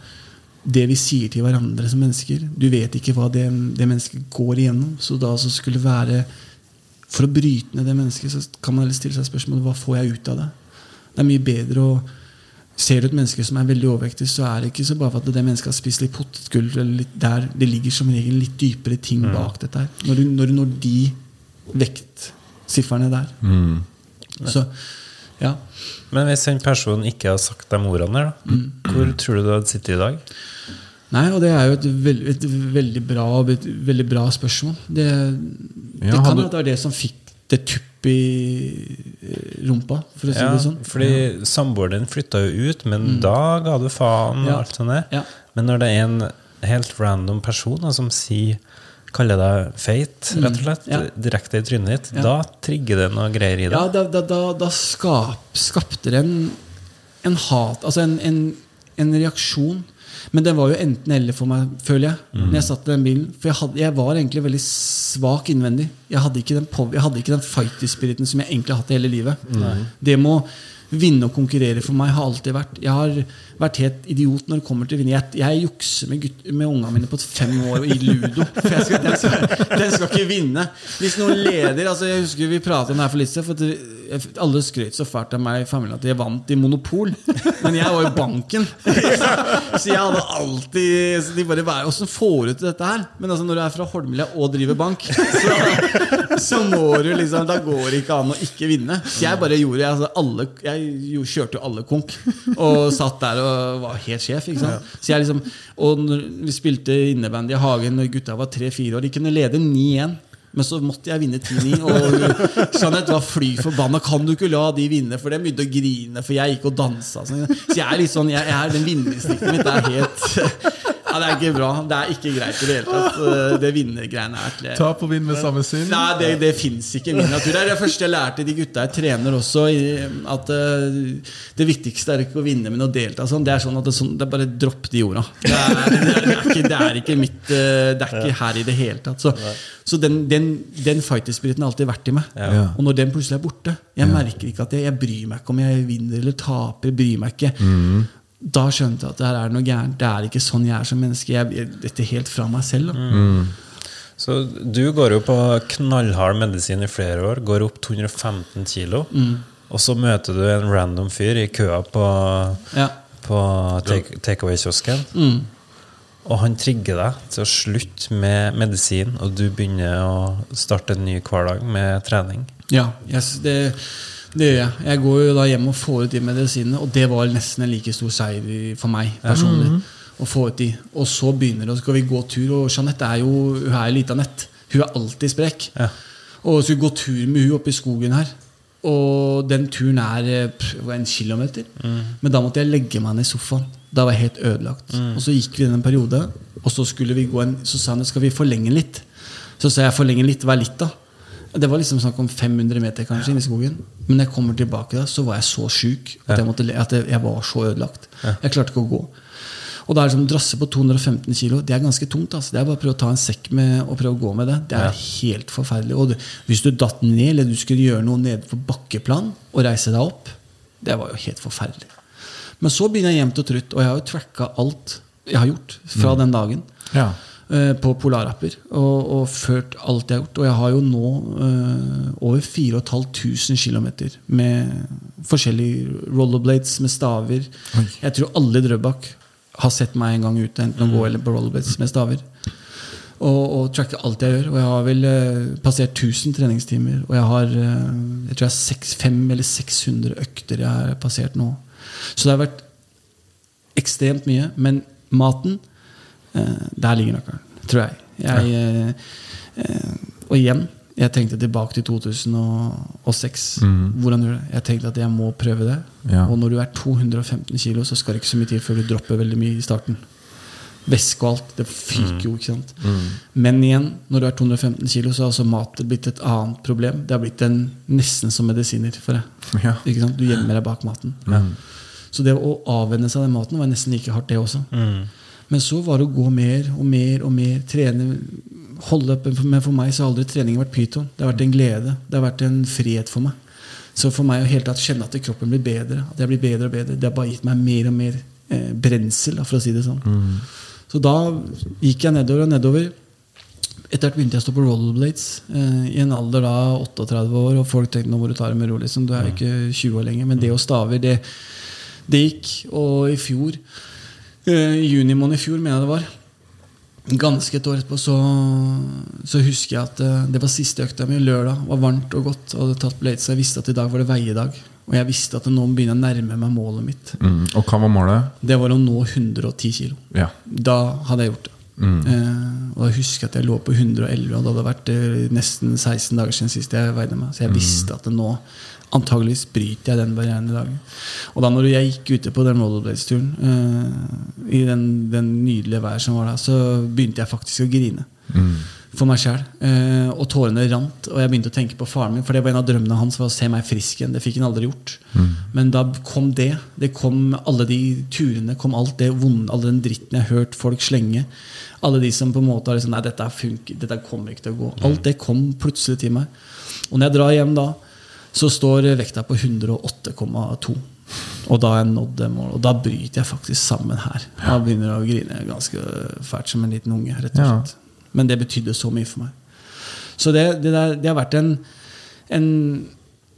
det vi sier til hverandre som mennesker Du vet ikke hva det, det mennesket går igjennom. Så da så skulle være For å bryte ned det mennesket, så kan man stille seg spørsmålet hva får jeg ut av det. Det er mye bedre å Ser du et menneske som er veldig overvektig, så er det ikke så bare for at det mennesket har spist litt potetgull. Det ligger som regel litt dypere ting bak dette. her Når du når, du når de vektsifrene der. Så ja. Men hvis den personen ikke har sagt de ordene der, da, Mm. hvor tror du du hadde sittet i dag? Nei, og det er jo et, veld, et veldig, bra, et veldig bra spørsmål. Det, det kan kan du... det være det som fikk det tupp i eh, rumpa, for å si Ja, det sånn. fordi samboeren din flytta jo ut, men da ga du faen og Ja. alt sånt der. Ja. Men når det er en helt random person da, som sier kaller deg feit, rett og slett, Mm. Ja. direkte i trynet ditt, Ja. da trigger det noe greier i deg. Ja, da, da, da, da skap, skapte det en, en hat Altså en, en, en reaksjon. Men det var jo enten-eller for meg, føler jeg. Når jeg satt i den bilen For jeg, hadde, jeg var egentlig veldig svak innvendig. Jeg hadde ikke den, pov- jeg hadde ikke den fighter-spiriten som jeg egentlig har hatt hele livet. Det må vinne og konkurrere for meg har alltid vært Jeg har vært helt idiot når det kommer til vinne. Jeg, jukser med, gutt, med ungene mine på fem år i ludo. For skal, den, skal, den skal ikke vinne. Hvis noen leder altså Jeg husker vi pratet om det her for litt siden. Alle skrøt så fælt av meg i familien at jeg vant i Monopol. Men jeg var jo banken. Så jeg hadde alltid så De bare Åssen får du til dette her? Men altså når du er fra Holmlia og driver bank, så, så må du liksom Da går det ikke an å ikke vinne. Så jeg bare gjorde altså alle, Jeg kjørte jo alle konk. Og satt der og var helt sjef. ikke sant? Så jeg liksom, og vi spilte innebandy i hagen når gutta var tre-fire år. De kunne lede 9-1. Men så måtte jeg vinne 10-9. Og Jeanette var fly forbanna. Kan du ikke la de vinne? For de begynte å grine, for jeg gikk og dansa. Så jeg er litt sånn, jeg, jeg er den vinnerinstinktet mitt er helt ja, Det er ikke bra. Det er ikke greit i det hele tatt. Eh, Det vinnergreiene er til Tap og vinn med samme sinn. Nei, det, det fins ikke i min natur. Det er det første jeg lærte de gutta jeg trener også. At eh, det viktigste er ikke å vinne, men å delta. Sånn. Det er sånn at det, sånn, det er bare dropp de orda. Det er, det, det, ikke, mitt eh, Det er ikke her i det hele tatt. Så, så den, den, den fighter-spiriten har alltid vært i meg. Ja. Og når den plutselig er borte Jeg merker ikke at jeg, jeg bryr meg ikke om jeg vinner eller taper. Jeg bryr meg ikke. Da skjønte jeg at det her er noe gærent. Det er ikke sånn jeg er som menneske. Jeg, jeg, dette er helt fra meg selv. Da. Så du går jo på knallhard medisin i flere år, går opp 215 kilo. Og så møter du en random fyr i køa på, Ja. på takeaway-kiosken. Og han trigger deg til å slutte med medisin, og du begynner å starte en ny hverdag med trening. Ja, yes, det, det gjør jeg. Jeg går jo da hjem og får ut de medisinene, og det var nesten en like stor seier for meg personlig. Å få ut de. Og så begynner det, og så skal vi gå tur, og Jeanette er jo hun er lita nett. Hun er alltid sprek. Ja. Og så skal vi gå tur med hun oppe i skogen her. Og den turen er eh, en kilometer. Men da måtte jeg legge meg ned i sofaen. Da var jeg helt ødelagt. Og så gikk vi den en periode, og så skulle vi gå en Så sa han skal vi forlenge litt. Så sa jeg forlenge litt, hva er litt, da? Det var liksom snakk om 500 meter kanskje inn i skogen. Men når jeg kommer tilbake, da, så var jeg så sjuk at, jeg, måtte, at jeg, jeg var så ødelagt. Jeg klarte ikke å gå. Og da er det som drasse på 215 kilo. Det er ganske tungt. Altså. Det er bare å prøve å ta en sekk med og prøve å gå med det. Det er helt forferdelig. Og du, hvis du datt ned, eller du skulle gjøre noe nede på bakkeplan og reise deg opp, det var jo helt forferdelig. Men så begynner jeg jevnt og trutt, og jeg har jo tracka alt jeg har gjort fra den dagen Ja. Eh, på polarapper. Og, og ført alt jeg har gjort. Og jeg har jo nå uh, over 4500 km med forskjellige rollerblades med staver. Jeg tror alle i Drøbak har sett meg en gang ute, enten å gå eller på rollerblades med staver. Og, og tracker alt jeg gjør. Og jeg har vel uh, passert 1000 treningstimer. Og jeg har eh, jeg tror jeg seks- fem eller 600 økter jeg har passert nå. Så det har vært ekstremt mye. Men maten, der ligger nøkkelen, tror jeg. jeg eh, eh, og igjen, jeg tenkte tilbake til 2006. Hvordan gjør du det? Jeg tenkte at jeg må prøve det. Ja. Og når du er 215 kilo, så skal det ikke så mye til før du dropper veldig mye i starten. Væske og alt. Det fyker jo, ikke sant. Men igjen, når du er 215 kilo, så har altså mat blitt et annet problem. Det har blitt en, nesten som medisiner for deg. Ja. Ikke sant? Du gjemmer deg bak maten. Så det å avvenne seg av den maten var nesten like hardt, det også. Men så var det å gå mer og mer og mer, trene, holde opp. Men for meg så har aldri treningen vært pyton. Det har vært en glede. Det har vært en frihet for meg. Så for meg å hele tatt kjenne at kroppen blir bedre, at jeg blir bedre og bedre, det har bare gitt meg mer og mer eh, brensel, for å si det sånn. Så da gikk jeg nedover og nedover. Etter hvert begynte jeg å stå på rollerblades eh, i en alder da 38 år, og folk tenkte nå må du ta det med ro, liksom. Du er jo ikke 20 år lenger. Men det å staver, det, det gikk. Og i fjor, i juni måned i fjor, mener jeg det var, ganske et år etterpå, så, så husker jeg at uh, det var siste økta mi lørdag. var varmt og godt. og hadde tatt blades, så Jeg visste at i dag var det veiedag. Og jeg visste at nå begynner jeg å nærme meg målet mitt. Mm. Og hva var målet? Det var å nå 110 kilo. Ja. Da hadde jeg gjort det. Eh, og jeg husker at jeg lå på 111, og det hadde vært nesten 16 dager siden sist jeg veide meg. Så jeg visste at det nå antageligvis bryter jeg den barrieren i dag. Og da når jeg gikk ute på den rollerblades-turen, uh, i den, den nydelige været som var da, så begynte jeg faktisk å grine. For meg sjæl. Uh, og tårene rant. Og jeg begynte å tenke på faren min, for det var en av drømmene hans var å se meg frisk igjen. Det fikk han aldri gjort. Men da kom det. Det kom alle de turene, kom alt det vonde, all den dritten jeg har hørt folk slenge. Alle de som på en måte har liksom Nei, dette, funker, dette kommer ikke til å gå. Alt det kom plutselig til meg. Og når jeg drar hjem da, så står vekta på 108,2. Og da har jeg nådd det målet. Og da bryter jeg faktisk sammen her. Da begynner jeg å grine ganske fælt som en liten unge. rett og Ja. Men det betydde så mye for meg. Så det, det, der, det har vært en, en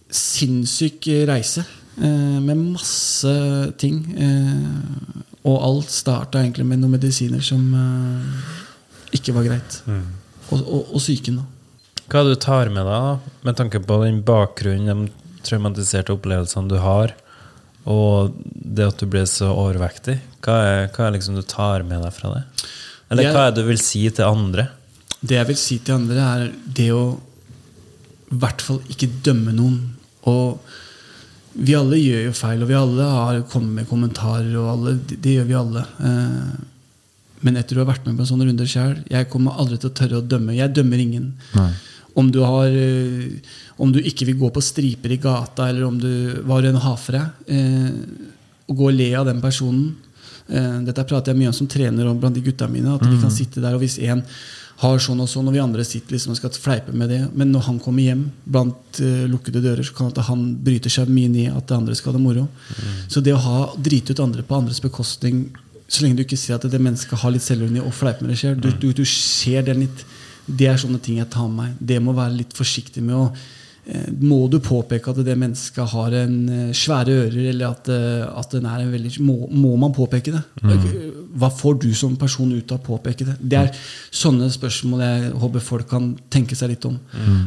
sinnssyk reise. Eh, med masse ting. Eh, og alt starta egentlig med noen medisiner som eh, ikke var greit. Og, og, og psyken, da. Hva du tar med deg, da, med tanke på den bakgrunnen, de traumatiserte opplevelsene du har, og det at du ble så overvektig? Hva er, hva er liksom du tar med deg fra det? Eller hva er det du vil si til andre? Det jeg vil si til andre, er det å i hvert fall ikke dømme noen. Og vi alle gjør jo feil, og vi alle har kommet med kommentarer, og alle, det, det gjør vi alle. Eh, men etter å ha vært med på en sånn runde sjøl, jeg kommer aldri til å tørre å dømme. Jeg dømmer ingen. Om du, har, eh, om du ikke vil gå på striper i gata, eller om du var en hafre har for deg, eh, gå og le av den personen. Eh, dette prater jeg mye om som trener og blant de gutta mine. At vi kan sitte der, og hvis en har sånn og sånn, og vi andre sitter liksom og skal fleipe med det, men når han kommer hjem blant eh, lukkede dører, så kan at han bryter seg mye ned at det andre skal ha det moro. Så det å ha, drite ut andre på andres bekostning, så lenge du ikke ser at det mennesket har litt selvironi og fleiper med det selv, du, du, du ser den litt det er sånne ting jeg tar med meg. Det må være litt forsiktig med å eh, Må du påpeke at det mennesket har en eh, svære ører, eller at, eh, at den er en veldig må, må man påpeke det? Hva får du som person ut av å påpeke det? Det er sånne spørsmål jeg håper folk kan tenke seg litt om.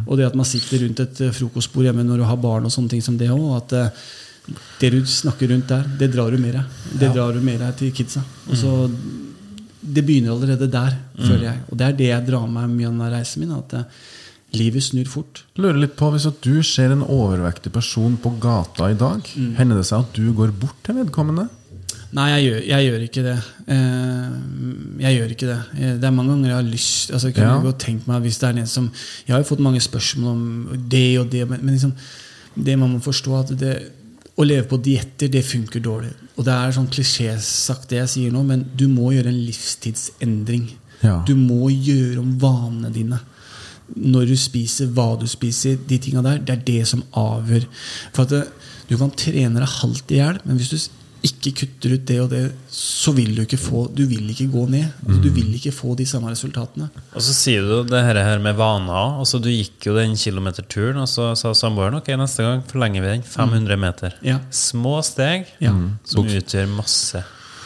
Og det at man sitter rundt et frokostbord hjemme når du har barn, og sånne ting som det òg. At det du snakker rundt der, det drar du med deg. Det drar du med deg til kidsa. Og så det begynner allerede der, føler jeg. Og det er det jeg drar med mye av reisen min. At eh, livet snur fort. Lurer litt på, Hvis at du ser en overvektig person på gata i dag, hender det seg at du går bort til vedkommende? Nei, jeg gjør, jeg gjør ikke det. Eh, jeg gjør ikke det. Eh, Det er mange ganger jeg har lyst altså, Jeg kunne Ja. godt tenkt meg hvis det er en som Jeg har jo fått mange spørsmål om det og det, men, men liksom, det man må forstå, at det, å leve på dietter, det funker dårlig. Og det er sånn klisjésagt, det jeg sier nå, men du må gjøre en livstidsendring. Ja. Du må gjøre om vanene dine. Når du spiser, hva du spiser, de tinga der, det er det som avgjør. For at du kan trene deg halvt i hjel, men hvis du ikke kutter ut det og det, så vil du ikke få Du vil ikke gå ned. Altså, Du vil ikke få de samme resultatene. Og så sier du det her, her med vaner. Altså, du gikk jo den kilometerturen, og så sa samboeren ok, neste gang forlenger vi den 500 meter. Ja. Små steg Ja. som utgjør masse.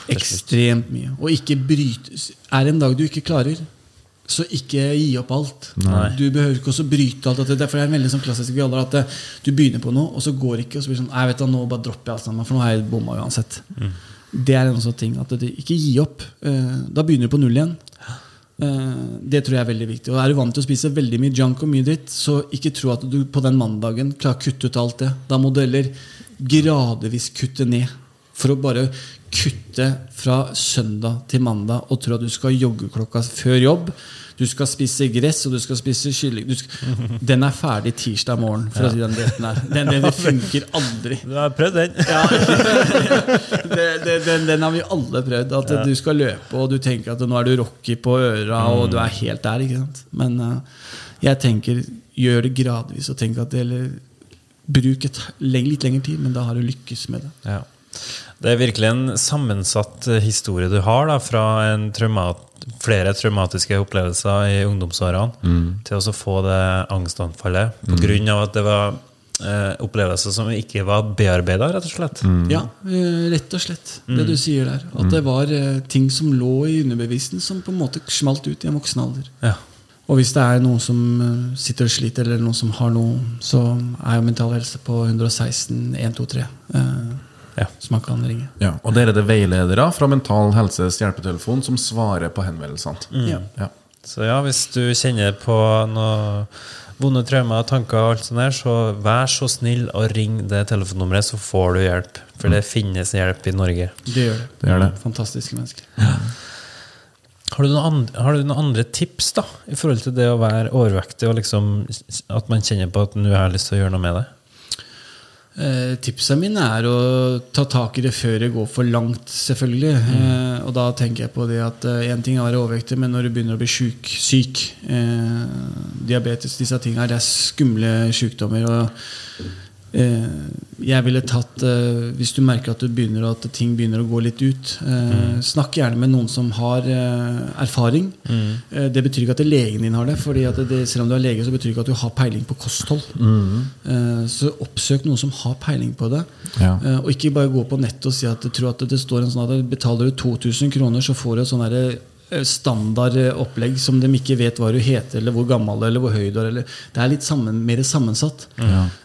Ekstremt mye. Og ikke bryte Er det en dag du ikke klarer, så ikke gi opp alt. Du behøver ikke også bryte alt. Det, derfor er en veldig sånn klassisk vi alle at du begynner på noe, og så går det ikke. Og så blir det sånn jeg vet da, nå bare dropper jeg alt sammen, for nå har jeg bomma uansett. Det er en sånn ting. At du, ikke gi opp. Eh, da begynner du på null igjen. Eh, det tror jeg er veldig viktig. Og Er du vant til å spise veldig mye junk og mye dritt, så ikke tro at du på den mandagen klarer å kutte ut alt det. Da må du heller gradvis kutte ned. For å bare kutte fra søndag til mandag og tro at du skal jogge klokka før jobb. Du skal spise gress, og du skal spise kylling. Du skal, den er ferdig tirsdag morgen. For å si den dietten her. Den, den, den funker aldri. Du har prøvd den? Ja, den, den har vi alle prøvd. At du skal løpe, og du tenker at nå er du Rocky på øra, og du er helt der. ikke sant? Men uh, jeg tenker gjør det gradvis, og tenk at det eller, Bruk et, litt lengre tid, men da har du lykkes med det. Ja. Det er virkelig en sammensatt eh, historie du har da, fra en traumat, flere traumatiske opplevelser i ungdomsårene til å få det angstanfallet på grunn av at det var eh, opplevelser som ikke var bearbeida, rett og slett. Ja, eh, rett og slett. Det du sier der. At det var eh, ting som lå i underbevisen som på en måte smalt ut i en voksen alder. Ja. Og hvis det er noen som eh, sitter og sliter, eller noen som har noe, så er jo Mental Helse på 116 123. Eh, Ja. Som man kan ringe. Ja, Og dere er det veiledere fra Mental Helses hjelpetelefon som svarer på henvendelsene. Ja. Ja. Så ja, hvis du kjenner på noe vonde traumer, tanker og alt sånt der, så vær så snill å ringe det telefonnummeret, så får du hjelp. For det finnes hjelp i Norge. Det gjør det. Det gjør det. Fantastiske mennesker. Har du, noen andre, har du noen andre tips da, i forhold til det å være overvektig, og liksom, at man kjenner på at nå har jeg lyst til å gjøre noe med det? Eh, tipsene mine er å ta tak i det før det går for langt, selvfølgelig. Eh, og da tenker jeg på det at én ting er å være overvektig, men når du begynner å bli syk, syk eh, Diabetes, disse tingene, det er skumle sykdommer. Og eh, jeg ville tatt eh, Hvis du merker at du begynner at ting begynner å gå litt ut, eh, snakk gjerne med noen som har eh, erfaring. Eh, det betyr ikke at legen din har det, Fordi at det, selv om du er lege, så betyr ikke at du har peiling på kosthold. Eh, så oppsøk noen som har peiling på det. Ja. Eh, og ikke bare gå på nettet og si at tror at det står en sånn at betaler du 2000 kroner, så får du et sånn eh, standard eh, opplegg som de ikke vet hva du heter, eller hvor gammel eller hvor høy du er. Eller, det er litt sammen, mer sammensatt.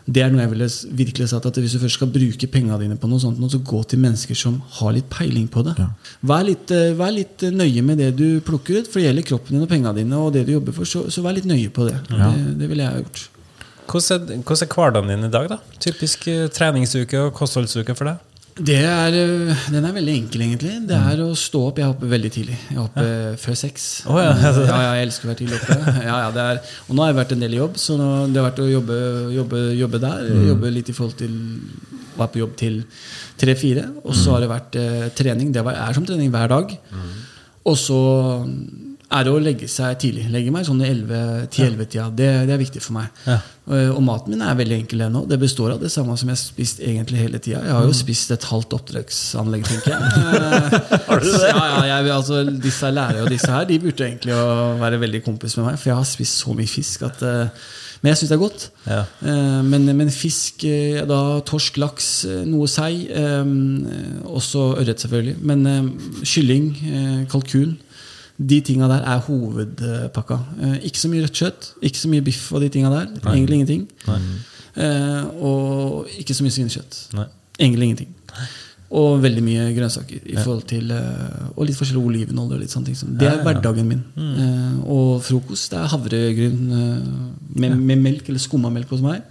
Det er noe jeg ville virkelig sagt at Hvis du først skal bruke pengene dine på noe sånt, så gå til mennesker som har litt peiling på det. Vær, litt, eh, vær litt eh, nøye med det du plukker ut, for det gjelder kroppen din og pengene dine. og det du jobber for, Så, så vær litt nøye på det. Det, det ville jeg ha gjort. Hvordan er, hvordan er hverdagen din i dag, da? Typisk eh, treningsuke og kostholdsuke for deg? Det er, øh, den er veldig enkel, egentlig. Det er å stå opp. Jeg hopper veldig tidlig. Jeg hopper ja. før seks. Oh, ja, ja, jeg elsker å være tidlig oppe. Ja, ja, det og nå har jeg vært en del i jobb, så nå, det har vært å jobbe, jobbe, jobbe der. Jobbe litt i forhold til Være på jobb til tre-fire. Og så har det vært eh, trening. Det er som trening hver dag. Og så er å legge seg tidlig. Legge meg sånn i 10-11-tida. Det, det er viktig for meg. Ja. Og, og maten min er veldig enkel ennå. Det består av det samme som jeg har spist egentlig hele tida. Jeg har jo spist et halvt oppdrettsanlegg, tenker jeg. har du det? Ja, ja, jeg, altså, disse lærere og disse her De burde egentlig å være veldig kompis med meg, for jeg har spist så mye fisk at eh, Men jeg syns det er godt. Ja. Eh, men, men fisk, eh, da torsk, laks, eh, noe sei. eh, også ørret, selvfølgelig. Men eh, kylling, eh, kalkun de tinga der er hovedpakka. Eh, ikke så mye rødt kjøtt, ikke så mye biff og de tinga der. Egentlig ingenting. Eh, og ikke så mye svinekjøtt. Nei. Egentlig ingenting. Og veldig mye grønnsaker. I forhold til, eh, og litt forskjellig olivenolje. og litt sånne ting. Det er hverdagen min. Eh, og frokost det er havregryn med, med melk, eller skumma melk hos meg.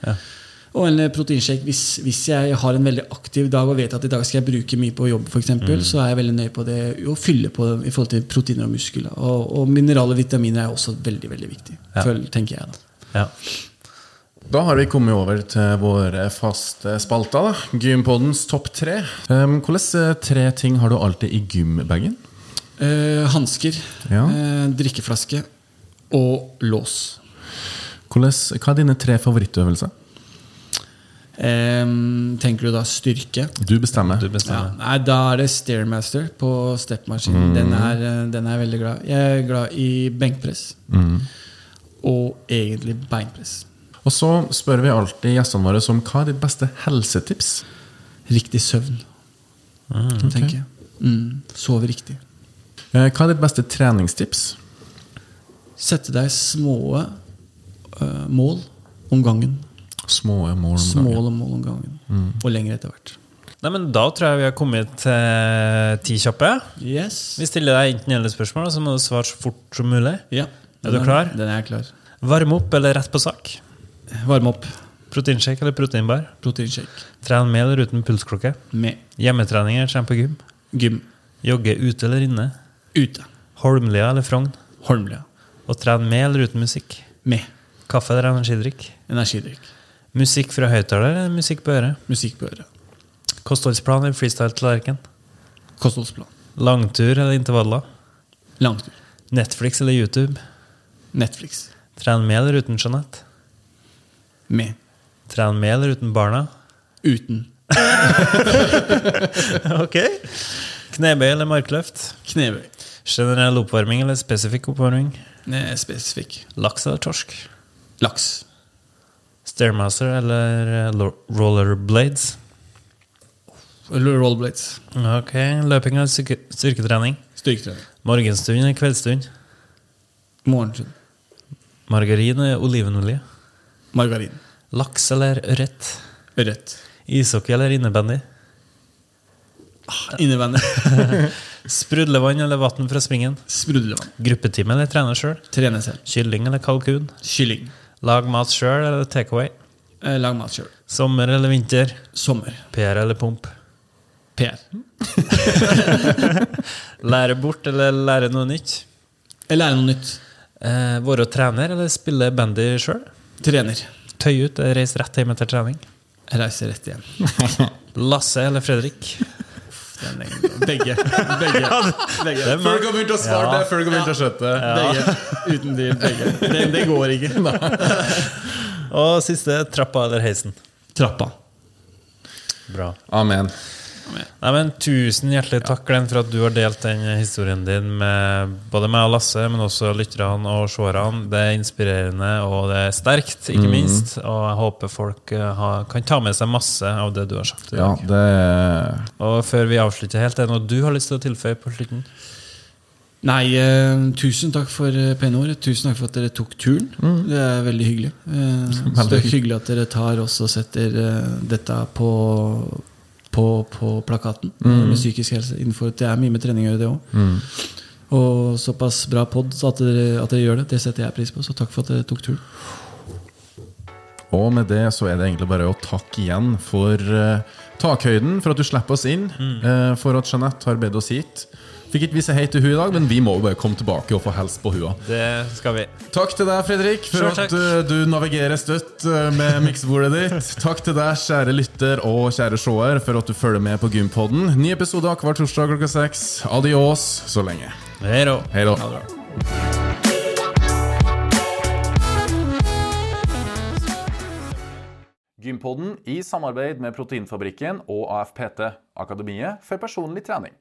Og en eh, proteinshake hvis, hvis jeg har en veldig aktiv dag og vet at i dag skal jeg bruke mye på jobb, for eksempel, så er jeg veldig nøye på det å fylle på i forhold til proteiner og muskler. Og, og mineraler og vitaminer er også veldig veldig viktig, Ja. føl- tenker jeg. da Ja. Da har vi kommet over til våre faste spalter. da Gympodens topp tre. Um, Hvilke tre ting har du alltid i gymbagen? Uh, Hansker, Ja. uh, drikkeflaske og lås. Hvordan- hva er dine tre favorittøvelser? Eh, tenker du da styrke? Du bestemmer. Du Ja, nei, da er det Stairmaster på stepmaskinen. Den, er, eh, den er jeg veldig glad. Jeg er glad i benkpress. Og egentlig beinpress. Og så spør vi alltid gjestene våre om hva er ditt beste helsetips? Riktig søvn, tenker jeg. Mm, sove riktig. Eh, Hva er ditt beste treningstips? Sette deg små uh, mål om gangen. Små mål om Små dagen. mål om gangen. Og lenger etter hvert. Nei, men Da tror jeg vi har kommet til ti kjappe. Yes. Vi stiller deg enten-eller-spørsmål, så må du svare så fort som mulig. Ja. Er du klar? Den er jeg klar. Varme opp eller rett på sak? Varme opp. Proteinshake eller proteinbar? Proteinshake. Tren med eller uten pulsklokke? Med Hjemmetrening eller trene på gym? gym. Jogge ute eller inne? Ute. Holmlia eller Frogn? Holmlia. Og trene med eller uten musikk? Med Kaffe eller energidrikk? energidrikk. Musikk fra høyttaler eller musikk på øret? Musikk på øret. Kostholdsplan eller freestyle-tallerken? Kostholdsplan. Langtur eller intervaller? Langtur. Netflix eller YouTube? Netflix. Trene med eller uten Jeanette? Med. Trene med eller uten barna? Uten. ok. Knebøy eller markløft? Knebøy. Generell oppvarming eller spesifikk oppvarming? Nei, spesifikk. Laks eller torsk? Laks. Stairmaster eller rollerblades? rollerblades? Ok, Løping eller styrketrening? Styrketrening. Morgenstund eller kveldsstund? Morgenstund. Margarin eller olivenolje? Margarin. Laks eller ørret? Ørret. Ishockey eller innebandy? Innebandy. Sprudlevann eller vann fra springen? Sprudlevann. Gruppetime eller trene sjøl? Trene selv. Kylling eller kalkun? Kylling. Lag mat sjøl eller takeaway? Eh, Lag mat sjøl. Sommer eller vinter? Sommer. PR eller pump? PR. Lære bort eller lære noe nytt? Jeg lærer noe nytt. Eh, være trener eller spille bandy sjøl? Trener. Tøy ut eller reise rett hjem etter trening? Jeg reiser rett hjem. Lasse eller Fredrik? Er- Begge. Begge. Begge. Det Før dere begynte å svare det, før dere begynte å skjøtte. Begge. Uten deal, Begge. Det, det går ikke. Og siste trappa eller heisen? Trappa. Bra. Amen. Nei, men Tusen hjertelig takk Glenn, for at du har delt den historien din med både meg og Lasse, men også lytterne og seerne. Det er inspirerende, og det er sterkt, ikke minst. Og jeg håper folk eh, har, kan ta med seg masse av det du har sagt. Ja, det Og før vi avslutter helt, er det noe du har lyst til å tilføye på slutten? Nei, eh, tusen takk for eh, pene ord. Tusen takk for at dere tok turen. Det er veldig hyggelig. Eh, så det er hyggelig at dere tar oss og setter eh, dette på, på, på plakaten med psykisk helse. Innenfor, det er mye med trening å gjøre, det òg. Og såpass bra pod at dere, at dere gjør det. Det setter jeg pris på. Så takk for at dere tok turen. Og med det så er det egentlig bare å takke igjen for uh, takhøyden, for at du slipper oss inn, eh, for at Jeanette har bedt oss hit. Fikk ikke vi si hei til hun i dag, men vi må jo bare komme tilbake og få hilse på henne. Det skal vi. Takk til deg, Fredrik, for at eh, du navigerer støtt eh, med miksebordet ditt. Takk til deg, kjære lytter og kjære seer, for at du følger med på Gympodden. Ny episode hver torsdag klokka seks. Adios så lenge. Hei da. Hei da. Gympodden i samarbeid med Proteinfabrikken og AFPT, Akademiet for personlig trening.